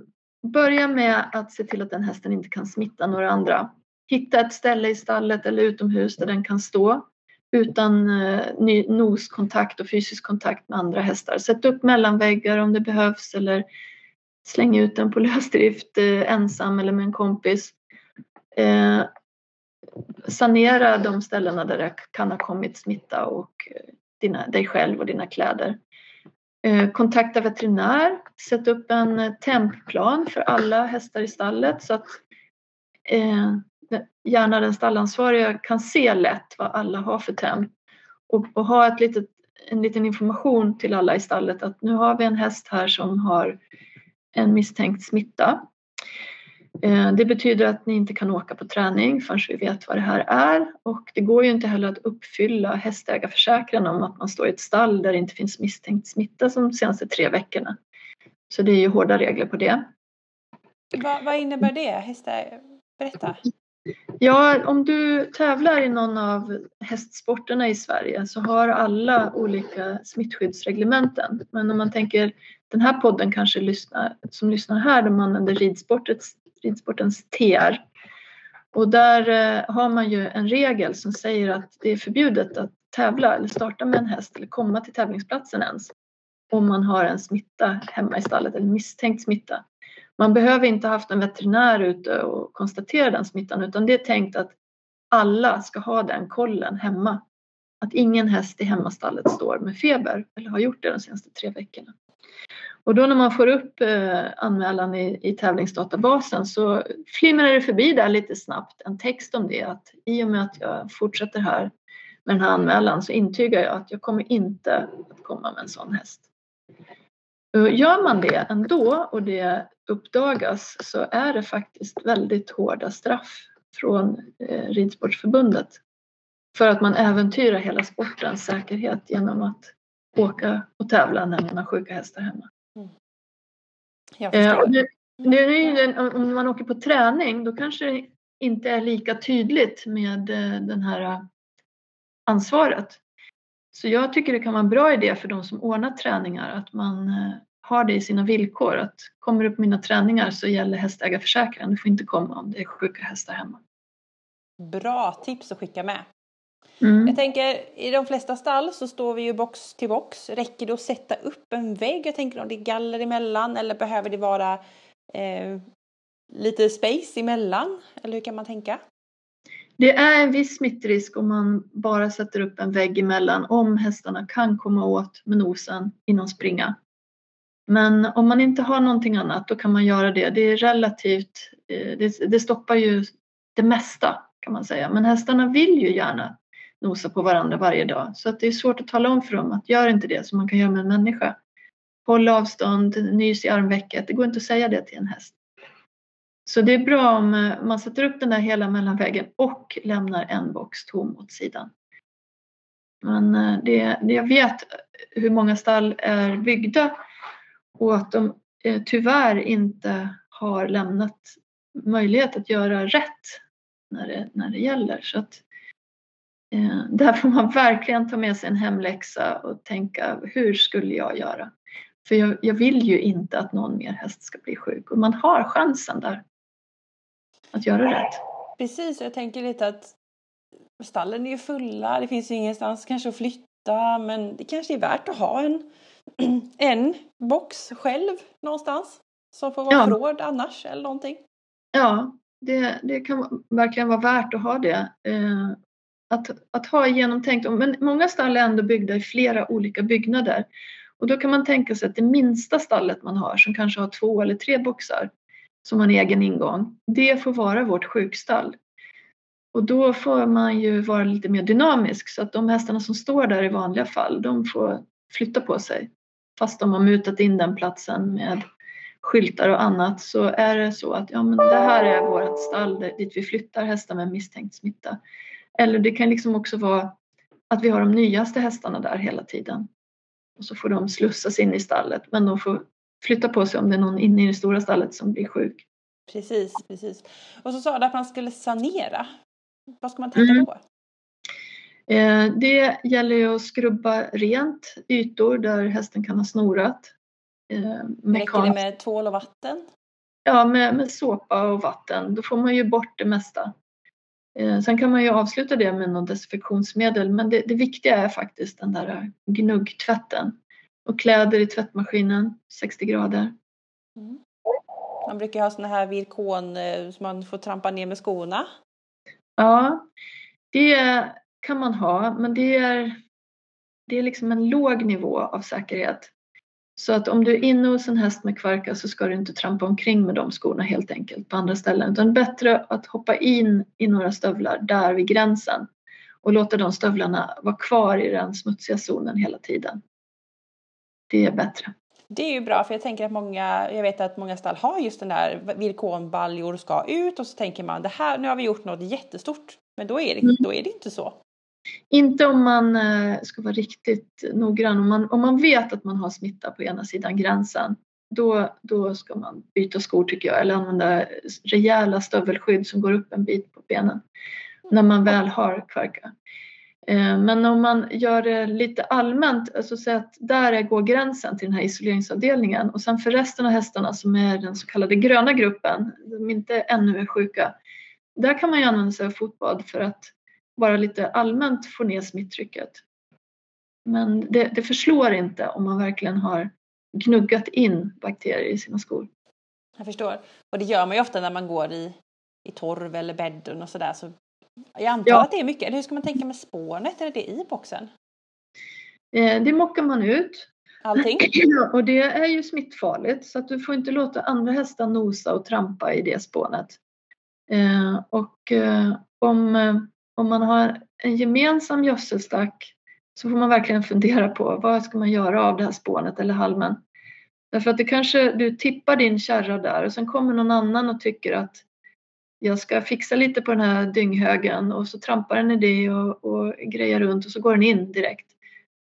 börja med att se till att den hästen inte kan smitta några andra. Hitta ett ställe i stallet eller utomhus där den kan stå utan eh, noskontakt och fysisk kontakt med andra hästar. Sätt upp mellanväggar om det behövs eller släng ut den på lösdrift eh, ensam eller med en kompis. Eh, sanera de ställena där det kan ha kommit smitta och eh, dina, dig själv och dina kläder. Eh, kontakta veterinär, sätt upp en eh, tempplan för alla hästar i stallet så att gärna den stallansvariga kan se lätt vad alla har för tenn. och, och ha ett litet, en liten information till alla i stallet att nu har vi en häst här som har en misstänkt smitta. Eh, det betyder att ni inte kan åka på träning förrän vi vet vad det här är och det går ju inte heller att uppfylla hästägarförsäkran om att man står i ett stall där det inte finns misstänkt smitta som de senaste tre veckorna. Så det är ju hårda regler på det. Vad, vad innebär det? Hästar... Berätta. Ja, om du tävlar i någon av hästsporterna i Sverige så har alla olika smittskyddsreglementen. Men om man tänker den här podden kanske lyssnar, som lyssnar här, de använder ridsportens, ridsportens TR. Och där eh, har man ju en regel som säger att det är förbjudet att tävla eller starta med en häst eller komma till tävlingsplatsen ens om man har en smitta hemma i stallet eller misstänkt smitta. Man behöver inte ha haft en veterinär ute och konstatera den smittan utan det är tänkt att alla ska ha den kollen hemma. Att ingen häst i hemmastallet står med feber eller har gjort det de senaste tre veckorna. Och då när man får upp eh, anmälan i, i tävlingsdatabasen så flimrar det förbi där lite snabbt en text om det att i och med att jag fortsätter här med den här anmälan så intygar jag att jag kommer inte att komma med en sån häst. Gör man det ändå och det uppdagas så är det faktiskt väldigt hårda straff från eh, Ridsportförbundet för att man äventyrar hela sportens säkerhet genom att åka och tävla när man har sjuka hästar hemma. Mm. Eh, det, det om man åker på träning då kanske det inte är lika tydligt med eh, den här ansvaret. Så jag tycker det kan vara en bra idé för de som ordnar träningar att man eh, har det i sina villkor att kommer du på mina träningar så gäller hästägarförsäkringen. Du får inte komma om det är sjuka hästar hemma. Bra tips att skicka med. Mm. Jag tänker i de flesta stall så står vi ju box till box. Räcker det att sätta upp en vägg? Jag tänker om det är galler emellan eller behöver det vara eh, lite space emellan? Eller hur kan man tänka? Det är en viss smittrisk om man bara sätter upp en vägg emellan om hästarna kan komma åt med nosen innan springa. Men om man inte har någonting annat då kan man göra det. Det är relativt, eh, det, det stoppar ju det mesta kan man säga. Men hästarna vill ju gärna nosa på varandra varje dag så att det är svårt att tala om för dem att gör inte det som man kan göra med en människa. Håll avstånd, nys i armvecket. Det går inte att säga det till en häst. Så det är bra om eh, man sätter upp den där hela mellanvägen och lämnar en box tom åt sidan. Men det, det, jag vet hur många stall är byggda och att de eh, tyvärr inte har lämnat möjlighet att göra rätt när det, när det gäller. Så att, eh, där får man verkligen ta med sig en hemläxa och tänka hur skulle jag göra? För jag, jag vill ju inte att någon mer häst ska bli sjuk och man har chansen där att göra rätt. Precis, jag tänker lite att stallen är ju fulla, det finns ju ingenstans kanske att flytta men det kanske är värt att ha en, en box själv någonstans som får vara ja. förråd annars eller någonting. Ja, det, det kan verkligen vara värt att ha det. Eh, att, att ha genomtänkt, men många stall är ändå byggda i flera olika byggnader och då kan man tänka sig att det minsta stallet man har som kanske har två eller tre boxar som har en egen ingång, det får vara vårt sjukstall. Och då får man ju vara lite mer dynamisk så att de hästarna som står där i vanliga fall, de får flytta på sig. Fast de har mutat in den platsen med skyltar och annat så är det så att ja, men det här är vårt stall dit vi flyttar hästar med misstänkt smitta. Eller det kan liksom också vara att vi har de nyaste hästarna där hela tiden. Och så får de slussas in i stallet men de får flytta på sig om det är någon inne i det stora stallet som blir sjuk. Precis, precis. Och så sa du att man skulle sanera. Vad ska man tänka mm. på? Eh, det gäller ju att skrubba rent ytor där hästen kan ha snorat. Eh, Räcker det med tvål och vatten? Ja, med, med såpa och vatten. Då får man ju bort det mesta. Eh, sen kan man ju avsluta det med något desinfektionsmedel men det, det viktiga är faktiskt den där gnuggtvätten. Och kläder i tvättmaskinen, 60 grader. Mm. Man brukar ha såna här virkon som man får trampa ner med skorna. Ja, det kan man ha, men det är, det är liksom en låg nivå av säkerhet. Så att om du är inne hos en häst med kvarka så ska du inte trampa omkring med de skorna helt enkelt på andra ställen. Utan bättre att hoppa in i några stövlar där vid gränsen och låta de stövlarna vara kvar i den smutsiga zonen hela tiden. Det är bättre. Det är ju bra för jag tänker att många, jag vet att många stall har just den där virkonbaljor ska ut och så tänker man det här, nu har vi gjort något jättestort. Men då är det, mm. då är det inte så. Inte om man eh, ska vara riktigt noggrann. Om man, om man vet att man har smitta på ena sidan gränsen då, då ska man byta skor tycker jag eller använda rejäla stövelskydd som går upp en bit på benen när man väl har kvarka. Eh, men om man gör det lite allmänt, alltså så att där går gränsen till den här isoleringsavdelningen och sen för resten av hästarna som är den så kallade gröna gruppen, som inte ännu är sjuka, där kan man ju använda sig av fotbad för att bara lite allmänt få ner smittrycket. Men det, det förslår inte om man verkligen har gnuggat in bakterier i sina skor. Jag förstår. Och det gör man ju ofta när man går i, i torv eller bädden och sådär. Så jag antar ja. att det är mycket. Hur ska man tänka med spånet? Är det i boxen? Eh, det mockar man ut. Allting? och det är ju smittfarligt så att du får inte låta andra hästar nosa och trampa i det spånet. Eh, och eh, om, om man har en gemensam gödselstack så får man verkligen fundera på vad ska man göra av det här spånet eller halmen. Därför att det kanske du tippar din kärra där och sen kommer någon annan och tycker att jag ska fixa lite på den här dynghögen och så trampar den i det och, och grejer runt och så går den in direkt.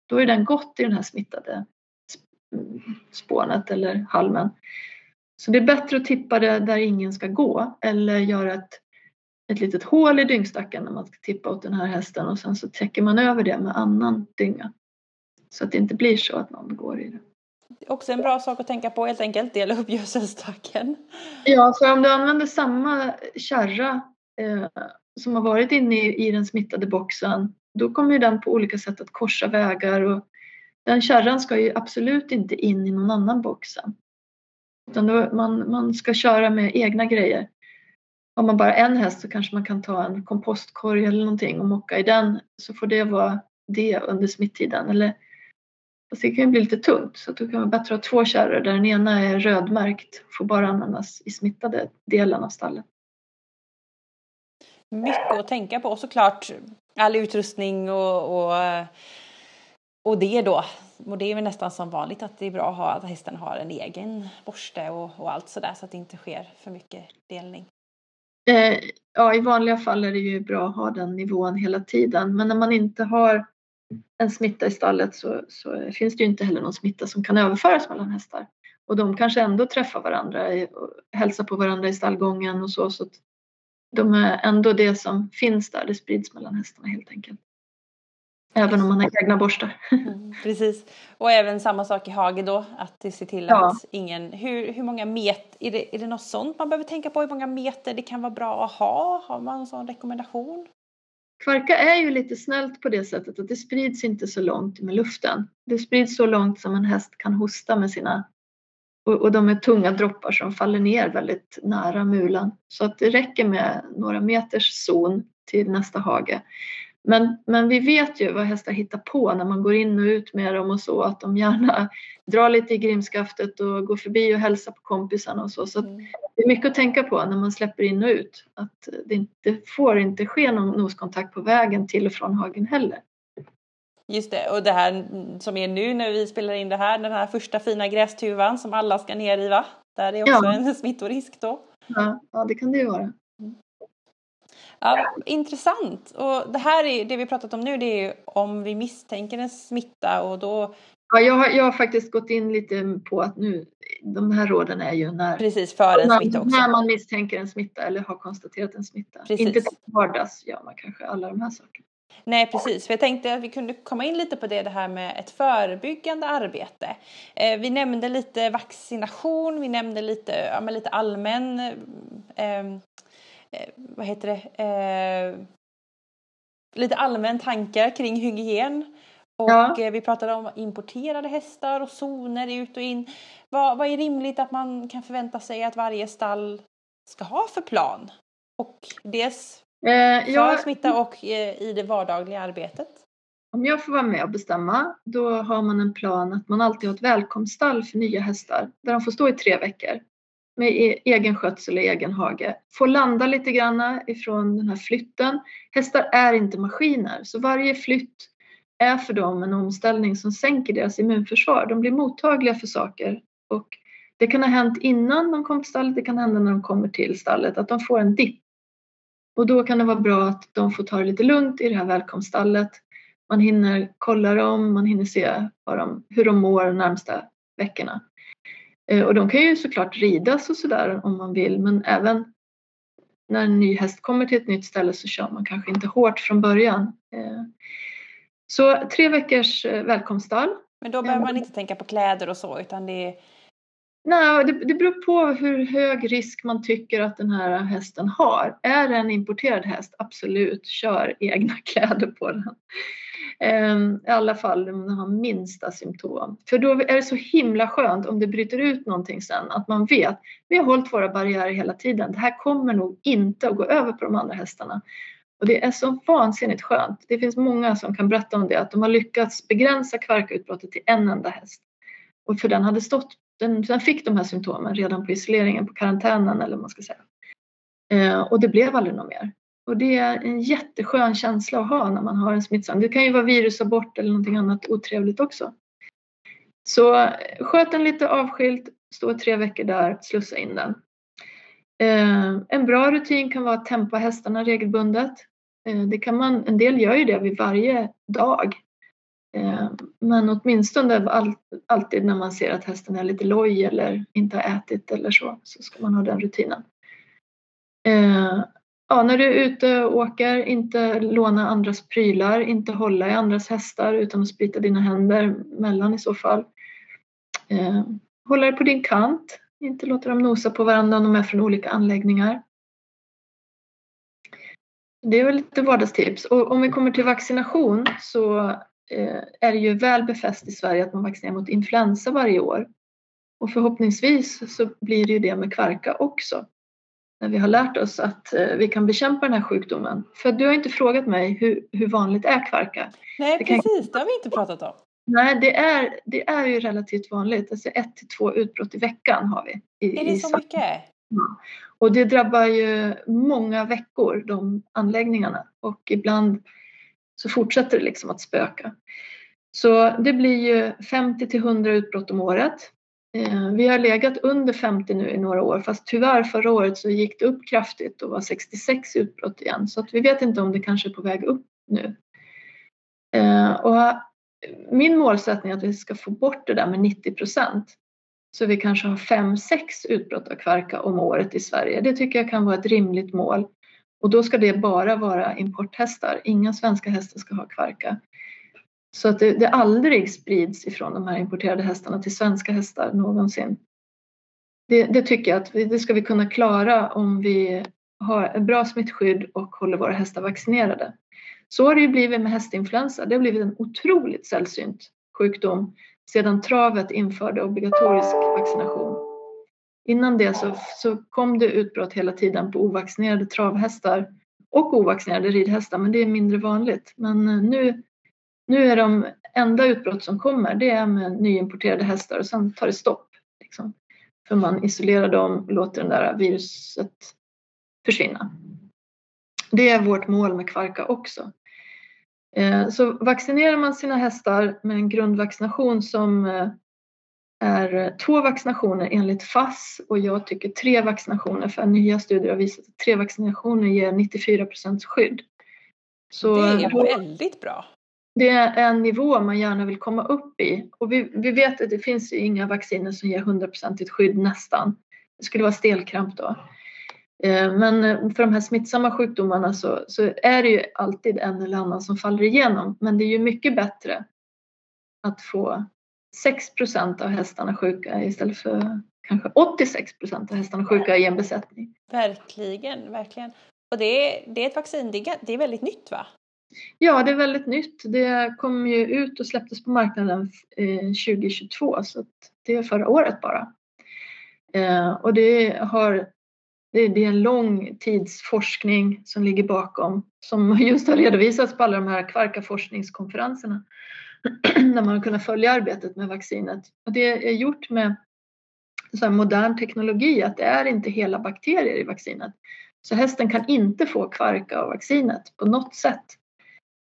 Då är den gått i den här smittade spånet eller halmen. Så det är bättre att tippa det där ingen ska gå eller göra ett, ett litet hål i dyngstacken när man ska tippa åt den här hästen och sen så täcker man över det med annan dynga. Så att det inte blir så att någon går i det. Också en bra sak att tänka på helt enkelt, dela upp gödselstacken. Ja, så om du använder samma kärra eh, som har varit inne i, i den smittade boxen, då kommer ju den på olika sätt att korsa vägar och den kärran ska ju absolut inte in i någon annan box sen. Utan då, man, man ska köra med egna grejer. Har man bara en häst så kanske man kan ta en kompostkorg eller någonting och mocka i den så får det vara det under smittiden. Eller Fast det kan ju bli lite tungt så då kan man bättre ha två kärror där den ena är rödmärkt får bara användas i smittade delen av stallet. Mycket att tänka på såklart. All utrustning och, och, och det då. Och det är väl nästan som vanligt att det är bra att, ha, att hästen har en egen borste och, och allt sådär så att det inte sker för mycket delning. Eh, ja, i vanliga fall är det ju bra att ha den nivån hela tiden. Men när man inte har en smitta i stallet så, så, finns det ju inte heller någon smitta som kan överföras mellan hästar. Och de kanske ändå träffar varandra och hälsar på varandra i stallgången och så. så de är ändå det som finns där, det sprids mellan hästarna helt enkelt. Även om man har egna borstar. Mm, precis. Och även samma sak i hage då, att se till ja. att ingen... Hur, hur många meter, är det, är det något sånt man behöver tänka på? Hur många meter det kan vara bra att ha? Har man en sån rekommendation? Kvarka är ju lite snällt på det sättet att det sprids inte så långt med luften. Det sprids så långt som en häst kan hosta med sina och, och de är tunga droppar som faller ner väldigt nära mulan. Så att det räcker med några meters zon till nästa hage. Men, men vi vet ju vad hästar hittar på när man går in och ut med dem och så att de gärna drar lite i grimskaftet och går förbi och hälsar på kompisarna och så. Så mm. det är mycket att tänka på när man släpper in och ut. Att det inte får inte ske någon noskontakt på vägen till och från hagen heller. Just det, och det här som är nu när vi spelar in det här, den här första fina grästuvan som alla ska ner i va? Där är också ja. en smittorisk då. Ja, ja, det kan det ju vara. Ja, intressant. Och det här är det vi pratat om nu, det är om vi misstänker en smitta och då Ja, jag har, jag har faktiskt gått in lite på att nu, de här råden är ju när, Precis, för en smitta också. när man misstänker en smitta eller har konstaterat en smitta. Precis. Inte till vardags gör man kanske alla de här sakerna. Nej precis, för jag tänkte att vi kunde komma in lite på det, det här med ett förebyggande arbete. Eh, vi nämnde lite vaccination, vi nämnde lite, ja, men lite allmän eh, Eh, vad heter det, eh, lite allmän tankar kring hygien. Och ja. Eh, vi pratade om importerade hästar och zoner ut och in. Vad, vad är rimligt att man kan förvänta sig att varje stall ska ha för plan? Och dels eh, för ja. smitta och eh, i det vardagliga arbetet? om jag får vara med och bestämma, då har man en plan att man alltid har ett välkomststall för nya hästar där de får stå i tre veckor med e-, egen skötsel och egen hage. Får landa lite grann ifrån den här flytten. Hästar är inte maskiner, så varje flytt är för dem en omställning som sänker deras immunförsvar. De blir mottagliga för saker och det kan ha hänt innan de kom till stallet, det kan hända när de kommer till stallet, att de får en dipp. Och då kan det vara bra att de får ta det lite lugnt i det här välkomststallet. Man hinner kolla dem, man hinner se de, hur de mår de närmsta veckorna. Eh, och de kan ju såklart ridas och sådär om man vill, men även när en ny häst kommer till ett nytt ställe så kör man kanske inte hårt från början. Eh, så tre veckors eh, välkomststall. Men då behöver man inte tänka på kläder och så utan det är Nej, det, det beror på hur hög risk man tycker att den här hästen har. Är det en importerad häst, absolut, kör egna kläder på den. Ehm, I alla fall om man har minsta symptom. För då är det så himla skönt om det bryter ut någonting sen att man vet, vi har hållit våra barriärer hela tiden. Det här kommer nog inte att gå över på de andra hästarna. Och det är så vansinnigt skönt. Det finns många som kan berätta om det, att de har lyckats begränsa kvarkutbrottet till en enda häst. Och för den hade stått, den, den fick de här symptomen redan på isoleringen, på karantänen eller vad man ska säga. Eh, och det blev aldrig något mer. Och det är en jätteskön känsla att ha när man har en smittsam. Det kan ju vara virusabort eller någonting annat otrevligt också. Så sköt den lite avskilt, stå tre veckor där, slussa in den. Eh, en bra rutin kan vara att tempa hästarna regelbundet. Eh, det kan man, en del gör ju det vid varje dag. Eh, men åtminstone all, alltid när man ser att hästen är lite loj eller inte har ätit eller så, så ska man ha den rutinen. Eh, Ja, när du är ute och åker, inte låna andras prylar, inte hålla i andras hästar utan att sprita dina händer mellan i så fall. Eh, hålla dig på din kant, inte låta dem nosa på varandra om de är från olika anläggningar. Det är väl lite vardagstips. Och om vi kommer till vaccination så eh, är det ju väl befäst i Sverige att man vaccinerar mot influensa varje år. Och förhoppningsvis så blir det ju det med kvarka också. När vi har lärt oss att eh, vi kan bekämpa den här sjukdomen. För du har inte frågat mig hur, hur vanligt är kvarka? Nej, det precis. Kan... Det har vi inte pratat om. Nej, det är, det är ju relativt vanligt. Alltså ett till två utbrott i veckan har vi. I, är det så mycket? Ja. Och det drabbar ju många veckor, de anläggningarna. Och ibland så fortsätter det liksom att spöka. Så det blir ju 50 till 100 utbrott om året. Eh, vi har legat under 50 nu i några år fast tyvärr förra året så gick det upp kraftigt och var 66 utbrott igen så att vi vet inte om det kanske är på väg upp nu. Eh, och min målsättning är att vi ska få bort det där med 90 procent. Så vi kanske har fem, sex utbrott av kvarka om året i Sverige. Det tycker jag kan vara ett rimligt mål. Och då ska det bara vara importhästar. Inga svenska hästar ska ha kvarka. Så att det, det aldrig sprids ifrån de här importerade hästarna till svenska hästar någonsin. Det, det tycker jag att vi, det ska vi kunna klara om vi har ett bra smittskydd och håller våra hästar vaccinerade. Så har det ju blivit med hästinfluensa. Det har blivit en otroligt sällsynt sjukdom sedan travet införde obligatorisk vaccination. Innan det så, så kom det utbrott hela tiden på ovaccinerade travhästar och ovaccinerade ridhästar, men det är mindre vanligt. Men eh, nu, nu är de enda utbrott som kommer, det är med nyimporterade hästar och sen tar det stopp. Liksom. För man isolerar dem och låter det där viruset försvinna. Det är vårt mål med kvarka också. Eh, så vaccinerar man sina hästar med en grundvaccination som eh, är två vaccinationer enligt FASS och jag tycker tre vaccinationer för nya studier har visat att tre vaccinationer ger 94 procents skydd. Så det är väldigt bra. Det är en nivå man gärna vill komma upp i och vi, vi vet att det finns inga vacciner som ger 100% skydd nästan. Det skulle vara stelkramp då. Eh, men eh, för de här smittsamma sjukdomarna så, så, är det ju alltid en eller annan som faller igenom. Men det är ju mycket bättre att få 6% av hästarna sjuka istället för kanske 86% av hästarna sjuka i en besättning. Verkligen, verkligen. Och det är, det är ett vaccin, det är, det är väldigt nytt va? Ja, det är väldigt nytt. Det kom ju ut och släpptes på marknaden eh, 2022 så det är förra året bara. Eh, och det har det, är en lång tids forskning som ligger bakom, som just har redovisats på alla de här Kvarka forskningskonferenserna, där man har kunnat följa arbetet med vaccinet. Och det är gjort med så modern teknologi, att det är inte hela bakterier i vaccinet. Så hästen kan inte få kvarka av vaccinet på något sätt.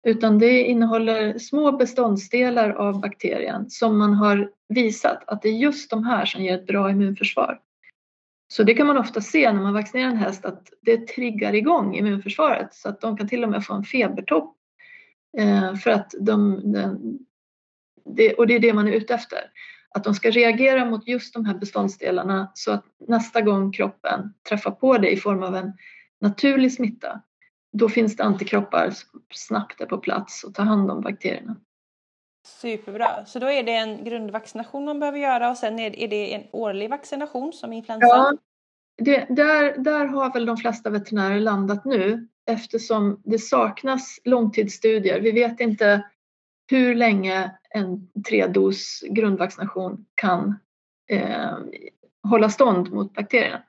Utan det innehåller små beståndsdelar av bakterien som man har visat att det är just de här som ger ett bra immunförsvar. Så det kan man ofta se när man vaccinerar en häst att det triggar igång immunförsvaret så att de kan till och med få en febertopp. Eh, för att de, de och det är det man är ute efter. Att de ska reagera mot just de här beståndsdelarna så att nästa gång kroppen träffar på det i form av en naturlig smitta, då finns det antikroppar snabbt är på plats och tar hand om bakterierna. Superbra. Så då är det en grundvaccination man behöver göra och sen är det en årlig vaccination som influensan? Ja, det, där, där har väl de flesta veterinärer landat nu eftersom det saknas långtidsstudier. Vi vet inte hur länge en tredos grundvaccination kan eh, hålla stånd mot bakterierna.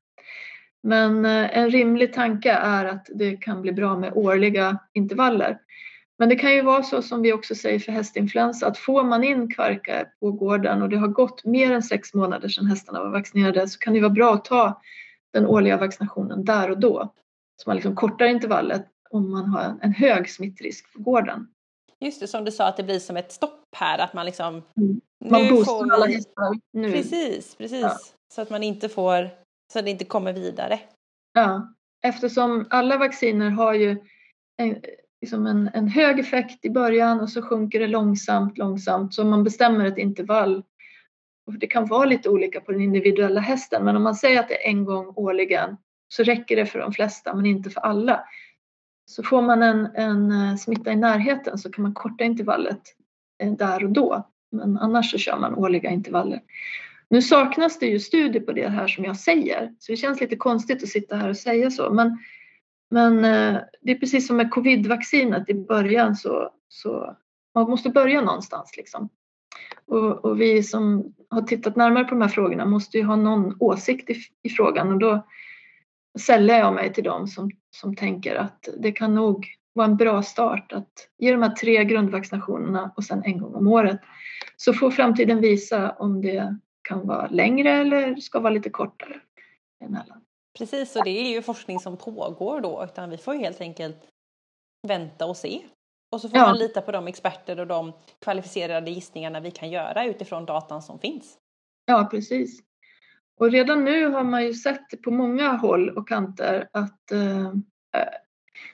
Men eh, en rimlig tanke är att det kan bli bra med årliga intervaller. Men det kan ju vara så som vi också säger för hästinfluensa att får man in kvarka på gården och det har gått mer än sex månader sedan hästarna var vaccinerade så kan det vara bra att ta den årliga vaccinationen där och då. Så man liksom kortar intervallet om man har en hög smittrisk på gården. Just det, som du sa att det blir som ett stopp här att man liksom... Mm. Man boostar vi... alla hästar nu. Precis, precis. Ja. Så att man inte får, så att det inte kommer vidare. Ja, eftersom alla vacciner har ju en, liksom en, en hög effekt i början och så sjunker det långsamt, långsamt. Så man bestämmer ett intervall. Och det kan vara lite olika på den individuella hästen men om man säger att det är en gång årligen så räcker det för de flesta men inte för alla. Så får man en, en eh, smitta i närheten så kan man korta intervallet eh, där och då. Men annars så kör man årliga intervaller. Nu saknas det ju studier på det här som jag säger, så det känns lite konstigt att sitta här och säga så. Men, men eh, det är precis som med covidvaccinet i början så, så man måste börja någonstans liksom. Och, och, vi som har tittat närmare på de här frågorna måste ju ha någon åsikt i, i frågan och då säljer jag mig till dem som, som tänker att det kan nog vara en bra start att ge de här tre grundvaccinationerna och sen en gång om året. Så får framtiden visa om det kan vara längre eller ska vara lite kortare emellan. Precis, och det är ju forskning som pågår då, utan vi får ju helt enkelt vänta och se. Och så får ja. man lita på de experter och de kvalificerade gissningarna vi kan göra utifrån datan som finns. Ja, precis. Och redan nu har man ju sett på många håll och kanter att eh,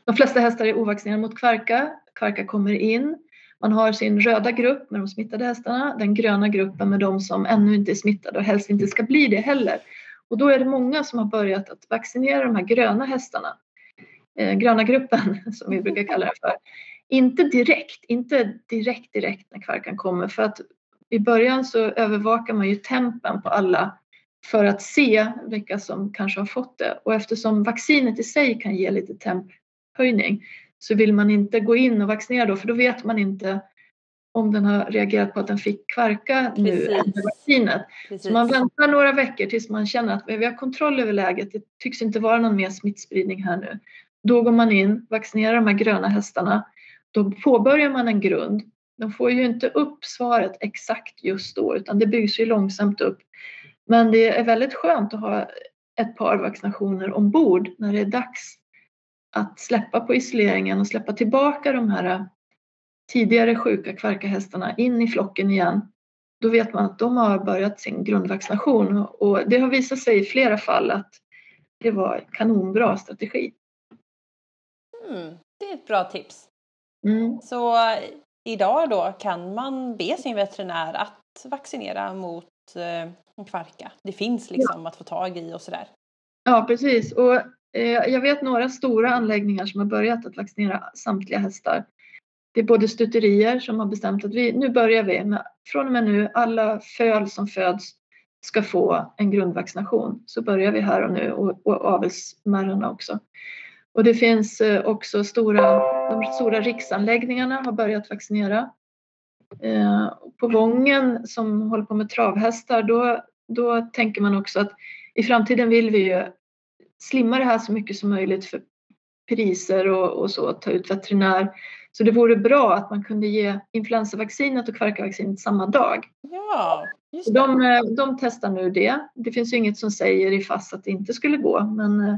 de flesta hästar är ovaccinerade mot kvarka. Kvarka kommer in. Man har sin röda grupp med de smittade hästarna, den gröna gruppen med de som ännu inte är smittade och helst inte ska bli det heller. Och då är det många som har börjat att vaccinera de här gröna hästarna. Eh, gröna gruppen som vi brukar kalla det för. Inte direkt, inte direkt direkt när kvarkan kommer för att i början så övervakar man ju tempen på alla för att se vilka som kanske har fått det. Och eftersom vaccinet i sig kan ge lite temphöjning så vill man inte gå in och vaccinera då för då vet man inte om den har reagerat på att den fick kvarka nu efter vaccinet. Precis. Så man väntar några veckor tills man känner att vi har kontroll över läget. Det tycks inte vara någon mer smittspridning här nu. Då går man in, vaccinerar de här gröna hästarna. Då påbörjar man en grund. De får ju inte upp svaret exakt just då utan det byggs ju långsamt upp. Men det är väldigt skönt att ha ett par vaccinationer ombord när det är dags att släppa på isoleringen och släppa tillbaka de här tidigare sjuka kvarkahästarna in i flocken igen. Då vet man att de har börjat sin grundvaccination och det har visat sig i flera fall att det var en kanonbra strategi. Mm, det är ett bra tips. Mm. Så idag då kan man be sin veterinär att vaccinera mot eh, kvarka. Det finns liksom ja. att få tag i och sådär. Ja precis och eh, Eh, jag vet några stora anläggningar som har börjat att vaccinera samtliga hästar. Det är både stuterier som har bestämt att vi, nu börjar vi med, från och med nu, alla föl som föds ska få en grundvaccination. Så börjar vi här och nu och, och avelsmärrarna också. Och det finns eh, också stora, de stora riksanläggningarna har börjat vaccinera. Eh, på Vången som håller på med travhästar då, då tänker man också att i framtiden vill vi ju slimma det här så mycket som möjligt för priser och, och så, ta ut veterinär. Så det vore bra att man kunde ge influensavaccinet och kvarkavaccinet samma dag. Ja, just det. De, eh, de testar nu det. Det finns ju inget som säger i fast att det inte skulle gå, men, eh,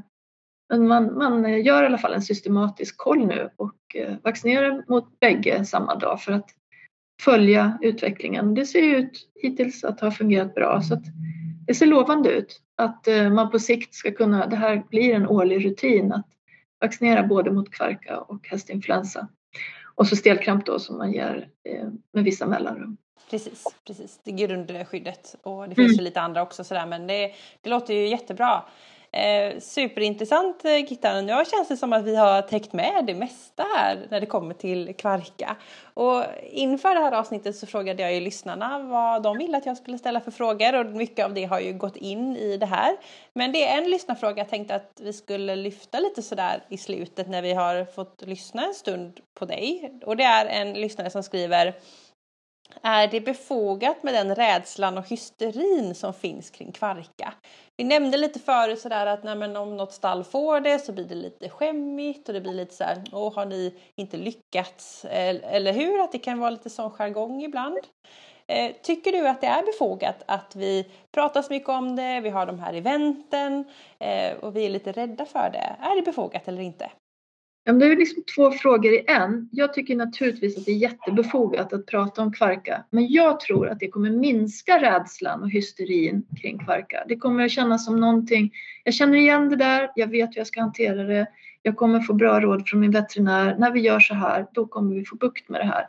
men man, man gör i alla fall en systematisk koll nu och eh, vaccinerar mot bägge samma dag för att följa utvecklingen. Det ser ut hittills att ha fungerat bra så det ser lovande ut att man på sikt ska kunna, det här blir en årlig rutin att vaccinera både mot kvarka och hästinfluensa. Och så stelkramp då som man ger eh, med vissa mellanrum. Precis, precis. Det grundskyddet och det finns mm. ju lite andra också sådär men det, det låter ju jättebra. Eh, superintressant eh, Nu känns det som att vi har täckt med det mesta här när det kommer till kvarka. Och inför det här avsnittet så frågade jag ju lyssnarna vad de ville att jag skulle ställa för frågor och mycket av det har ju gått in i det här. Men det är en lyssnarfråga jag tänkte att vi skulle lyfta lite sådär i slutet när vi har fått lyssna en stund på dig. Och det är en lyssnare som skriver är det befogat med den rädslan och hysterin som finns kring kvarka? Vi nämnde lite förut sådär att nej, men om något stall får det så blir det lite skämmigt och det blir lite så här, åh har ni inte lyckats? Eller hur? Att det kan vara lite sån jargong ibland. Eh, tycker du att det är befogat att vi pratar så mycket om det, vi har de här eventen eh, och vi är lite rädda för det? Är det befogat eller inte? Ja, det är liksom två frågor i en. Jag tycker naturligtvis att det är jättebefogat att prata om kvarka, men jag tror att det kommer minska rädslan och hysterin kring kvarka. Det kommer att kännas som någonting, jag känner igen det där, jag vet hur jag ska hantera det, jag kommer få bra råd från min veterinär. När vi gör så här, då kommer vi få bukt med det här.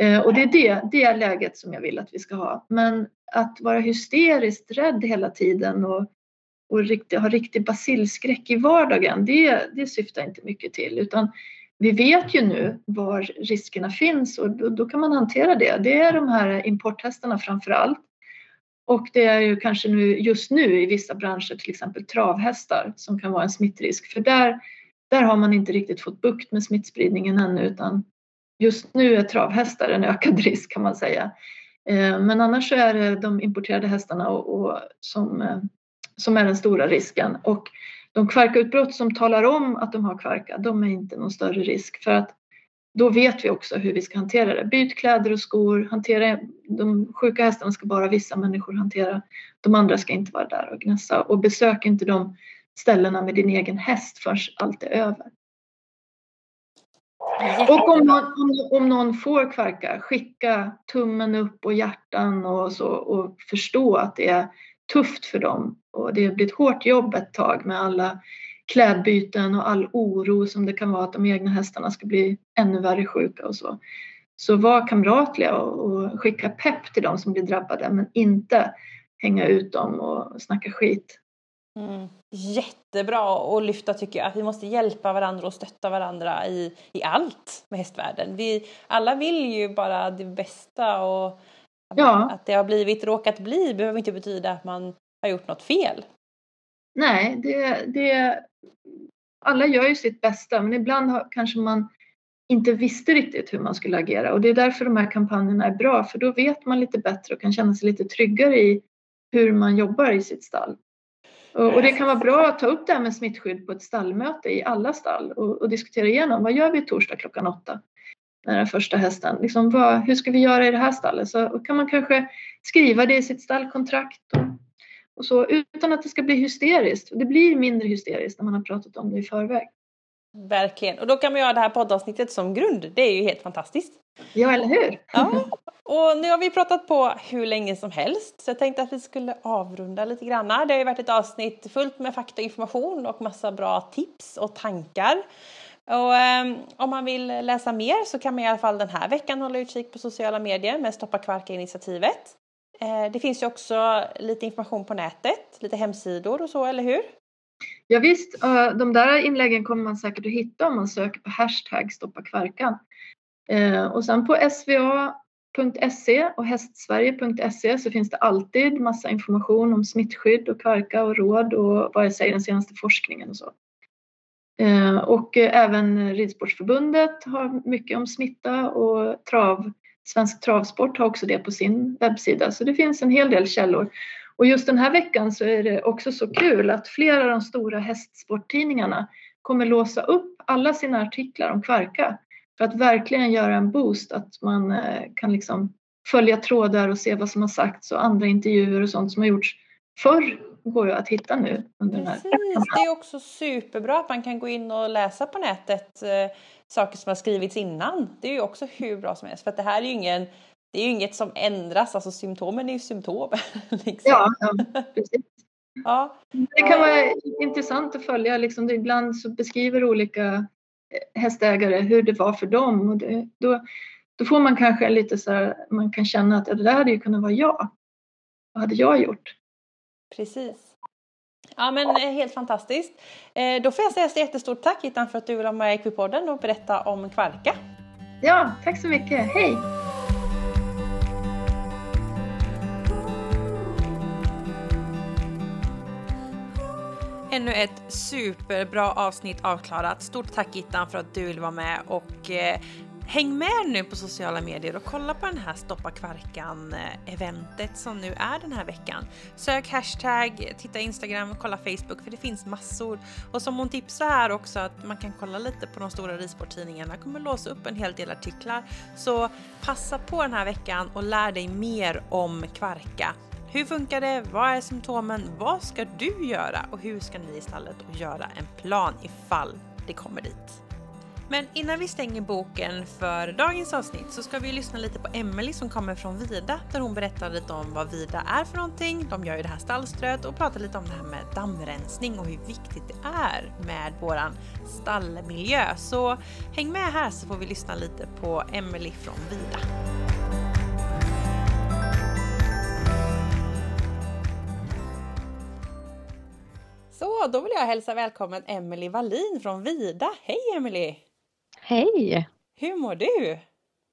Eh, och det är det, det är läget som jag vill att vi ska ha. Men att vara hysteriskt rädd hela tiden och och riktigt, ha riktig basilskräck i vardagen, det, det syftar inte mycket till. Utan vi vet ju nu var riskerna finns och då, då kan man hantera det. Det är de här importhästarna framför allt. Och det är ju kanske nu, just nu i vissa branscher, till exempel travhästar, som kan vara en smittrisk. För där, där har man inte riktigt fått bukt med smittspridningen ännu utan just nu är travhästar en ökad risk kan man säga. Eh, men annars så är det de importerade hästarna och, och som eh, som är den stora risken. Och de kvarkautbrott som talar om att de har kvarka, de är inte någon större risk för att då vet vi också hur vi ska hantera det. Byt kläder och skor, hantera, de sjuka hästarna ska bara vissa människor hantera. De andra ska inte vara där och gnässa och besök inte de ställena med din egen häst förrän allt är över. Och om någon, om någon får kvarka, skicka tummen upp och hjärtan och så och förstå att det är tufft för dem och det blir ett hårt jobb ett tag med alla klädbyten och all oro som det kan vara att de egna hästarna ska bli ännu värre sjuka och så. Så var kamratliga och skicka pepp till de som blir drabbade men inte hänga ut dem och snacka skit. Mm. Jättebra att lyfta tycker jag, att vi måste hjälpa varandra och stötta varandra i, i allt med hästvärlden. Vi alla vill ju bara det bästa och Ja. Att det har blivit, råkat bli behöver inte betyda att man har gjort något fel. Nej, det, det, alla gör ju sitt bästa men ibland har, kanske man inte visste riktigt hur man skulle agera och det är därför de här kampanjerna är bra för då vet man lite bättre och kan känna sig lite tryggare i hur man jobbar i sitt stall. Och, och det kan vara bra att ta upp det här med smittskydd på ett stallmöte i alla stall och, och diskutera igenom vad gör vi torsdag klockan åtta? Den första hästen. Liksom, vad, hur ska vi göra i det här stallet? Så kan man kanske skriva det i sitt stallkontrakt och, och så utan att det ska bli hysteriskt. Det blir mindre hysteriskt när man har pratat om det i förväg. Verkligen. Och då kan man göra det här poddavsnittet som grund. Det är ju helt fantastiskt. Ja, eller hur? Ja. Och nu har vi pratat på hur länge som helst så jag tänkte att vi skulle avrunda lite grann. Det har ju varit ett avsnitt fullt med fakta och information och massa bra tips och tankar. Och um, om man vill läsa mer så kan man i alla fall den här veckan hålla utkik på sociala medier med Stoppa Kvarka-initiativet. Eh, det finns ju också lite information på nätet, lite hemsidor och så, eller hur? Ja, visst, uh, de där inläggen kommer man säkert att hitta om man söker på hashtag Stoppa Kvarkan. Uh, och sen på sva.se och hästsverige.se så finns det alltid massa information om smittskydd och kvarka och råd och vad jag säger den senaste forskningen och så. Eh, och eh, även Ridsportförbundet har mycket om smitta och trav, Svensk Travsport har också det på sin webbsida. Så det finns en hel del källor. Och just den här veckan så är det också så kul att flera av de stora hästsporttidningarna kommer låsa upp alla sina artiklar om kvarka för att verkligen göra en boost, att man eh, kan liksom följa trådar och se vad som har sagts och andra intervjuer och sånt som har gjorts förr går ju att hitta nu under Precis, den här det är också superbra att man kan gå in och läsa på nätet eh, saker som har skrivits innan. Det är ju också hur bra som helst för att det här är ju ingen det är ju inget som ändras, alltså symptomen är ju symptom. liksom. ja, ja, precis. Ja. Det kan vara intressant att följa, liksom, ibland så beskriver olika eh, hästägare hur det var för dem och det, då, då får man kanske lite så här, man kan känna att det där hade ju kunnat vara jag. Vad hade jag gjort? Precis. Ja men eh, helt fantastiskt. Eh, då får jag säga så jättestort tack Hittan för att du vill vara med i Equipodden och berätta om kvarka. Ja, tack så mycket. Hej! Ännu ett superbra avsnitt avklarat. Stort tack Gittan för att du vill vara med och eh, häng med nu på sociala medier och kolla på den här Stoppa Kvarkan-eventet eh, som nu är den här veckan. Sök hashtag, titta Instagram, kolla Facebook för det finns massor. Och som hon tipsar här också att man kan kolla lite på de stora ridsporttidningarna, kommer låsa upp en hel del artiklar. Så passa på den här veckan och lär dig mer om kvarka. Hur funkar det? Vad är symptomen? Vad ska du göra? Och hur ska ni i stallet göra en plan ifall det kommer dit? Men innan vi stänger boken för dagens avsnitt så ska vi lyssna lite på Emelie som kommer från Vida där hon berättar lite om vad Vida är för någonting. De gör ju det här stallströet och pratar lite om det här med dammrensning och hur viktigt det är med våran stallmiljö. Så häng med här så får vi lyssna lite på Emelie från Vida. Så, då vill jag hälsa välkommen Emelie Wallin från Vida. Hej Emelie! Hej! Hur mår du?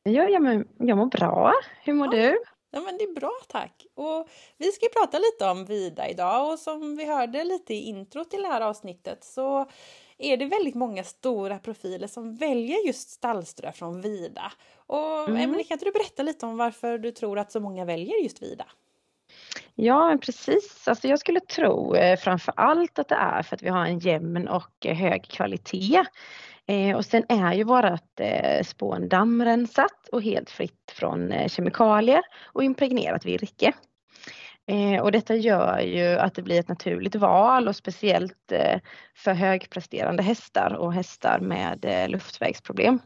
Ja, jag, mår, jag mår bra. Hur mår ja. du? Ja, men det är bra tack. Och vi ska prata lite om Vida idag och som vi hörde lite i intro till det här avsnittet så är det väldigt många stora profiler som väljer just stallströ från Vida. Och mm. Emelie, kan inte du berätta lite om varför du tror att så många väljer just Vida? Ja, precis. Alltså jag skulle tro eh, framför allt att det är för att vi har en jämn och eh, hög kvalitet. Eh, och sen är ju vårat eh, spån dammrensat och helt fritt från eh, kemikalier och impregnerat virke. Eh, och detta gör ju att det blir ett naturligt val och speciellt eh, för högpresterande hästar och hästar med eh, luftvägsproblem.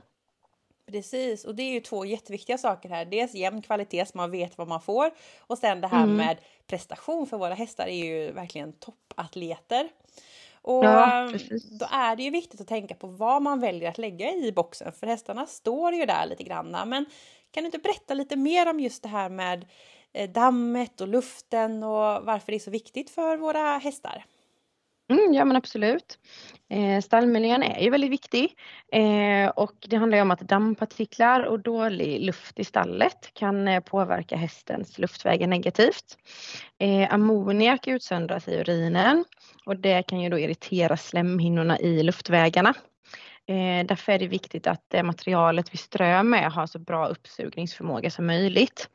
Precis, och det är ju två jätteviktiga saker här. Dels jämn kvalitet så man vet vad man får och sen det här mm. med prestation för våra hästar är ju verkligen toppatleter. Och ja, då är det ju viktigt att tänka på vad man väljer att lägga i boxen för hästarna står ju där lite granna. Men kan du inte berätta lite mer om just det här med eh, dammet och luften och varför det är så viktigt för våra hästar? Mm, ja men absolut. Eh, stallmiljön är ju väldigt viktig eh, och det handlar ju om att dammpartiklar och dålig luft i stallet kan eh, påverka hästens luftvägar negativt. Eh, ammoniak utsöndras i urinen och det kan ju då irritera slemhinnorna i luftvägarna. Eh, därför är det viktigt att det materialet vi strör med har så bra uppsugningsförmåga som möjligt.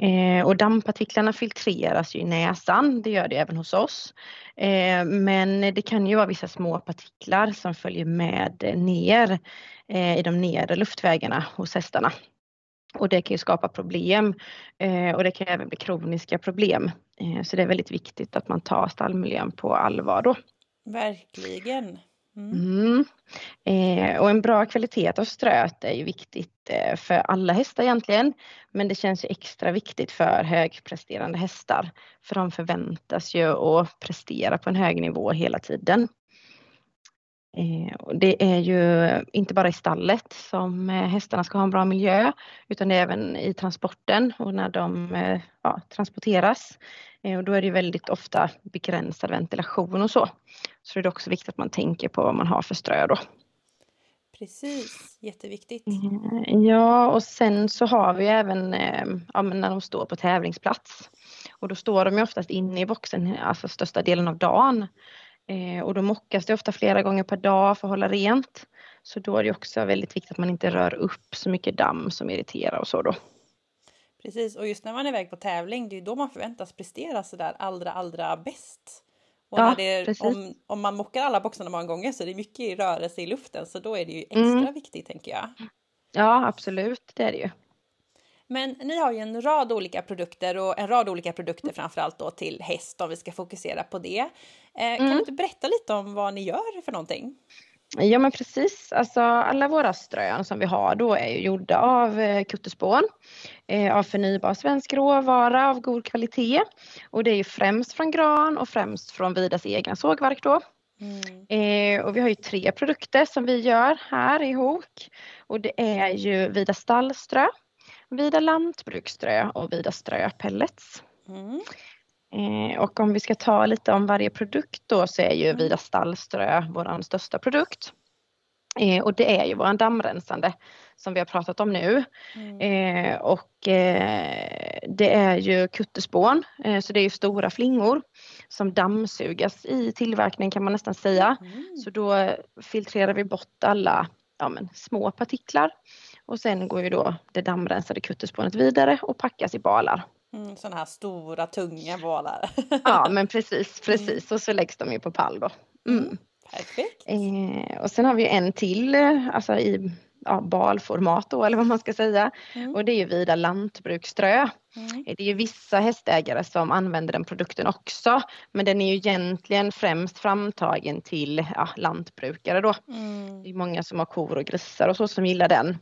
Eh, och dammpartiklarna filtreras ju i näsan, det gör det även hos oss. Eh, men det kan ju vara vissa små partiklar som följer med ner eh, i de nedre luftvägarna hos hästarna. Och det kan ju skapa problem eh, och det kan även bli kroniska problem. Eh, så det är väldigt viktigt att man tar stallmiljön på allvar då. Verkligen. Mm. Mm. Eh, och en bra kvalitet av ströet är ju viktigt eh, för alla hästar egentligen. Men det känns ju extra viktigt för högpresterande hästar. För de förväntas ju att prestera på en hög nivå hela tiden. Eh, det är ju inte bara i stallet som eh, hästarna ska ha en bra miljö utan det är även i transporten och när de eh, ja, transporteras. Och då är det väldigt ofta begränsad ventilation och så. Så det är också viktigt att man tänker på vad man har för strö då. Precis, jätteviktigt. Ja, och sen så har vi även ja, när de står på tävlingsplats. Och då står de ju oftast inne i boxen, alltså största delen av dagen. Eh, och då mockas det ofta flera gånger per dag för att hålla rent. Så då är det också väldigt viktigt att man inte rör upp så mycket damm som irriterar och så då. Precis, och just när man är iväg på tävling, det är ju då man förväntas prestera sådär allra, allra bäst. Och Ja, är, om, om man mockar alla boxarna många gånger så är det mycket rörelse i luften, så då är det ju extra Mm. viktigt tänker jag. Ja, absolut, det är det ju. Men ni har ju en rad olika produkter och en rad olika produkter framförallt då till häst om vi ska fokusera på det. Eh, Kan Mm. du inte berätta lite om vad ni gör för någonting? Ja men precis, alltså alla våra strön som vi har då är ju gjorda av eh, kutterspån, eh, av förnybar svensk råvara av god kvalitet. Och det är ju främst från gran och främst från Vidas egna sågverk då. Mm. Eh, och vi har ju tre produkter som vi gör här i Hok. Och det är ju Vida stallströ, Vida lantbruksströ och Vida ströpellets. Mm. Eh, och om vi ska ta lite om varje produkt då så är ju Mm. Vida stallströ vår största produkt. Eh, och det är ju våran dammrensande som vi har pratat om nu. Mm. Eh, och eh, det är ju kutterspån, eh, så det är ju stora flingor som dammsugas i tillverkningen kan man nästan säga. Mm. Så då filtrerar vi bort alla ja, men, små partiklar och sen går ju då det dammrensade kutterspånet vidare och packas i balar. Mm, sådana här stora tunga balar. Ja men precis, precis och så läggs de ju på pall då. Mm. Perfekt. Eh, och sen har vi en till, eh, alltså i ja, balformat då eller vad man ska säga. Mm. Och det är ju Vida lantbruksströ. Mm. Det är ju vissa hästägare som använder den produkten också. Men den är ju egentligen främst framtagen till ja, lantbrukare då. Mm. Det är många som har kor och grisar och så som gillar den.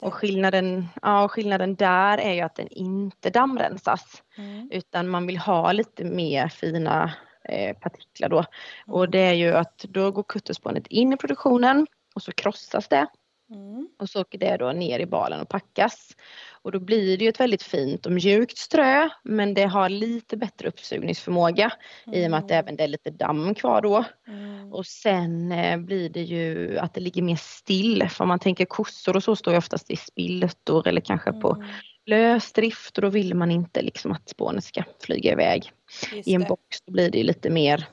Och skillnaden, ja, och skillnaden där är ju att den inte dammrensas. Mm. Utan man vill ha lite mer fina eh, partiklar då. Och Mm. det är ju att då går kutterspånet in i produktionen och så krossas det. Mm. Och så åker det då ner i balen och packas. Och då blir det ju ett väldigt fint och mjukt strö men det har lite bättre uppsugningsförmåga i och med att det även det är lite damm kvar då. Mm. Och sen eh, blir det ju att det ligger mer still för om man tänker kossor och så står ju oftast i spiltor eller kanske på Mm. lösdrift och då vill man inte liksom att spånet ska flyga iväg. Just I en det. box då blir det ju lite mer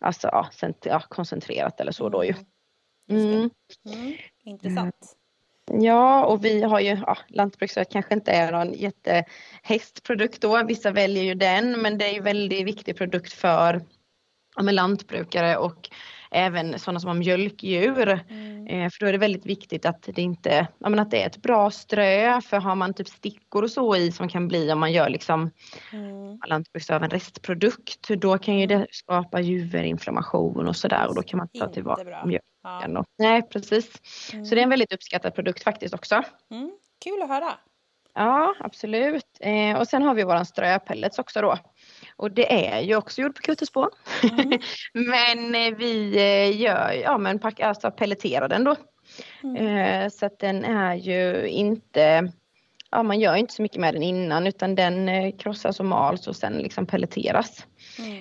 alltså, ja, cent- ja, koncentrerat eller så då ju. Mm. Mm. Mm. Intressant. Ja, och vi har ju, ja, lantbruksrätt kanske inte är någon jättehästprodukt då, vissa väljer ju den, men det är ju väldigt viktig produkt för ja, lantbrukare och även sådana som har mjölkdjur. Mm. Eh, för då är det väldigt viktigt att det inte, ja, men att det är ett bra strö, för har man typ stickor och så i som kan bli om man gör liksom Mm. lantbruks av en restprodukt, då kan ju det skapa juverinflammation och sådär och då kan man ta tillvara mjölken. Ja. Nej, precis. Mm. Så det är en väldigt uppskattad produkt faktiskt också. Mm. Kul att höra. Ja, absolut. Eh, och sen har vi våran ströpellets också då. Och det är ju också gjord på kutterspån. Mm. men eh, vi eh, gör, ja men pack, alltså pelleterar den då. Mm. Eh, så att den är ju inte, ja man gör inte så mycket med den innan utan den krossas och mals och sen liksom pelleteras.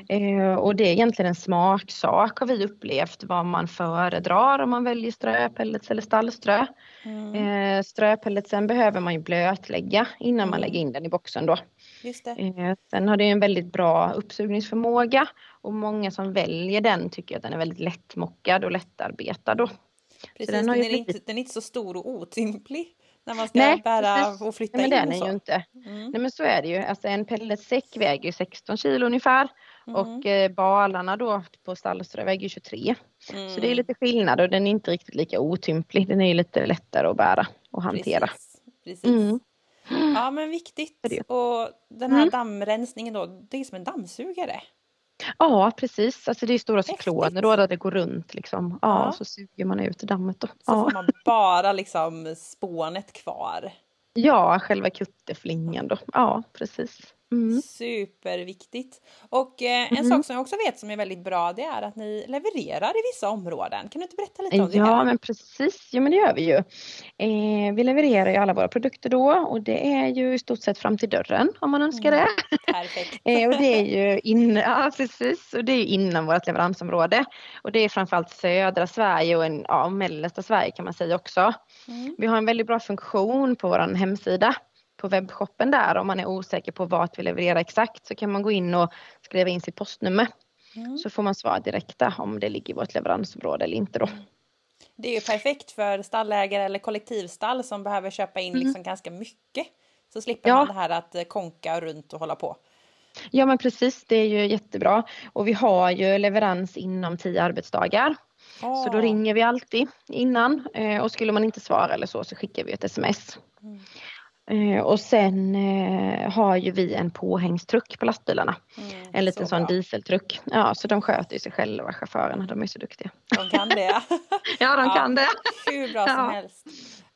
Mm. Och det är egentligen en smaksak har vi upplevt vad man föredrar om man väljer ströpellets eller stallströ. Mm. Ströpelletsen behöver man ju blötlägga innan man Mm. lägger in den i boxen då. Just det. Eh, sen har det en väldigt bra uppsugningsförmåga och många som väljer den tycker att den är väldigt lättmockad och lättarbetad då. Precis, den den, har ju är blivit- inte, den är inte så stor och otymplig när man ska Nej, bära och flytta Nej, men in den är så. ju inte. Mm. Nej men så är det ju. Alltså en pelletsäck väger ju 16 kilo ungefär Mm. och eh, balarna då på stallströ väger ju 23. Mm. Så det är lite skillnad och den är inte riktigt lika otymplig. Den är ju lite lättare att bära och hantera. Precis. Precis. Ja men viktigt. Och den här Mm. dammrensningen då, det är som en dammsugare. Ja precis, alltså det är stora Häftigt. cykloner då där det går runt liksom. Ja, Ja. så suger man ut dammet då. Så Ja. får man bara liksom spånet kvar. ja, själva kutterflingan då. Ja, precis. Mm. Superviktigt. Och eh, en Mm. sak som jag också vet som är väldigt bra det är att ni levererar i vissa områden. Kan du inte berätta lite om det? Ja, men precis. Jo, men det gör vi ju. Eh, vi levererar ju alla våra produkter då och det är ju i stort sett fram till dörren om man önskar Mm. det. Perfekt. Eh, och det är ju in, ja, precis. Och det är inom vårt leveransområde. Och det är framförallt södra Sverige och en, ja, mellersta Sverige kan man säga också. Mm. Vi har en väldigt bra funktion på vår hemsida på webbshoppen där. Om man är osäker på vart vi levererar exakt så kan man gå in och skriva in sitt postnummer. Mm. Så får man svar direkta om det ligger i vårt leveransområde eller inte då. Det är ju perfekt för stallägare eller kollektivstall som behöver köpa in Mm. liksom ganska mycket Så slipper ja. man det här att eh, konka runt och hålla på. Ja men precis, det är ju jättebra. Och vi har ju leverans inom tio arbetsdagar. Oh. Så då ringer vi alltid innan eh, och skulle man inte svara eller så så skickar vi ett sms. Mm. Eh, och sen eh, har ju vi en påhängstruck på lastbilarna. Mm, en liten så sån bra. dieseltruck. Ja, så de sköter ju sig själva, chaufförerna. De är så duktiga. De kan det? ja, de ja, kan det. Hur bra som helst.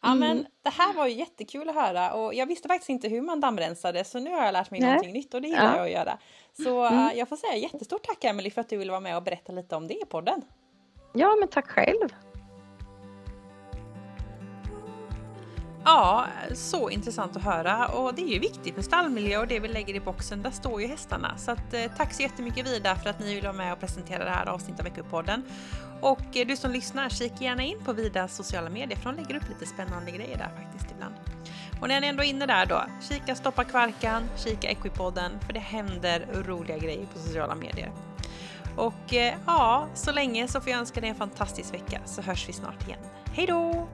Ja, mm. men det här var ju jättekul att höra och jag visste faktiskt inte hur man dammrensade så nu har jag lärt mig Nej. någonting nytt och det gillar ja. jag att göra. Så mm. uh, jag får säga jättestort tack Emelie för att du ville vara med och berätta lite om det i podden. Ja, men tack själv. Ja, så intressant att höra och det är ju viktigt med stallmiljö och det vi lägger i boxen, där står ju hästarna. Så att, eh, tack så jättemycket Vida för att ni vill vara med och presentera det här avsnittet av Veckopodden. Och eh, du som lyssnar, kika gärna in på Vidas sociala medier för de lägger upp lite spännande grejer där faktiskt ibland. Och när ni ändå är inne där då, kika Stoppa Kvarkan, kika Equipodden för det händer roliga grejer på sociala medier. Och eh, ja, så länge så får jag önska dig en fantastisk vecka så hörs vi snart igen. Hej då!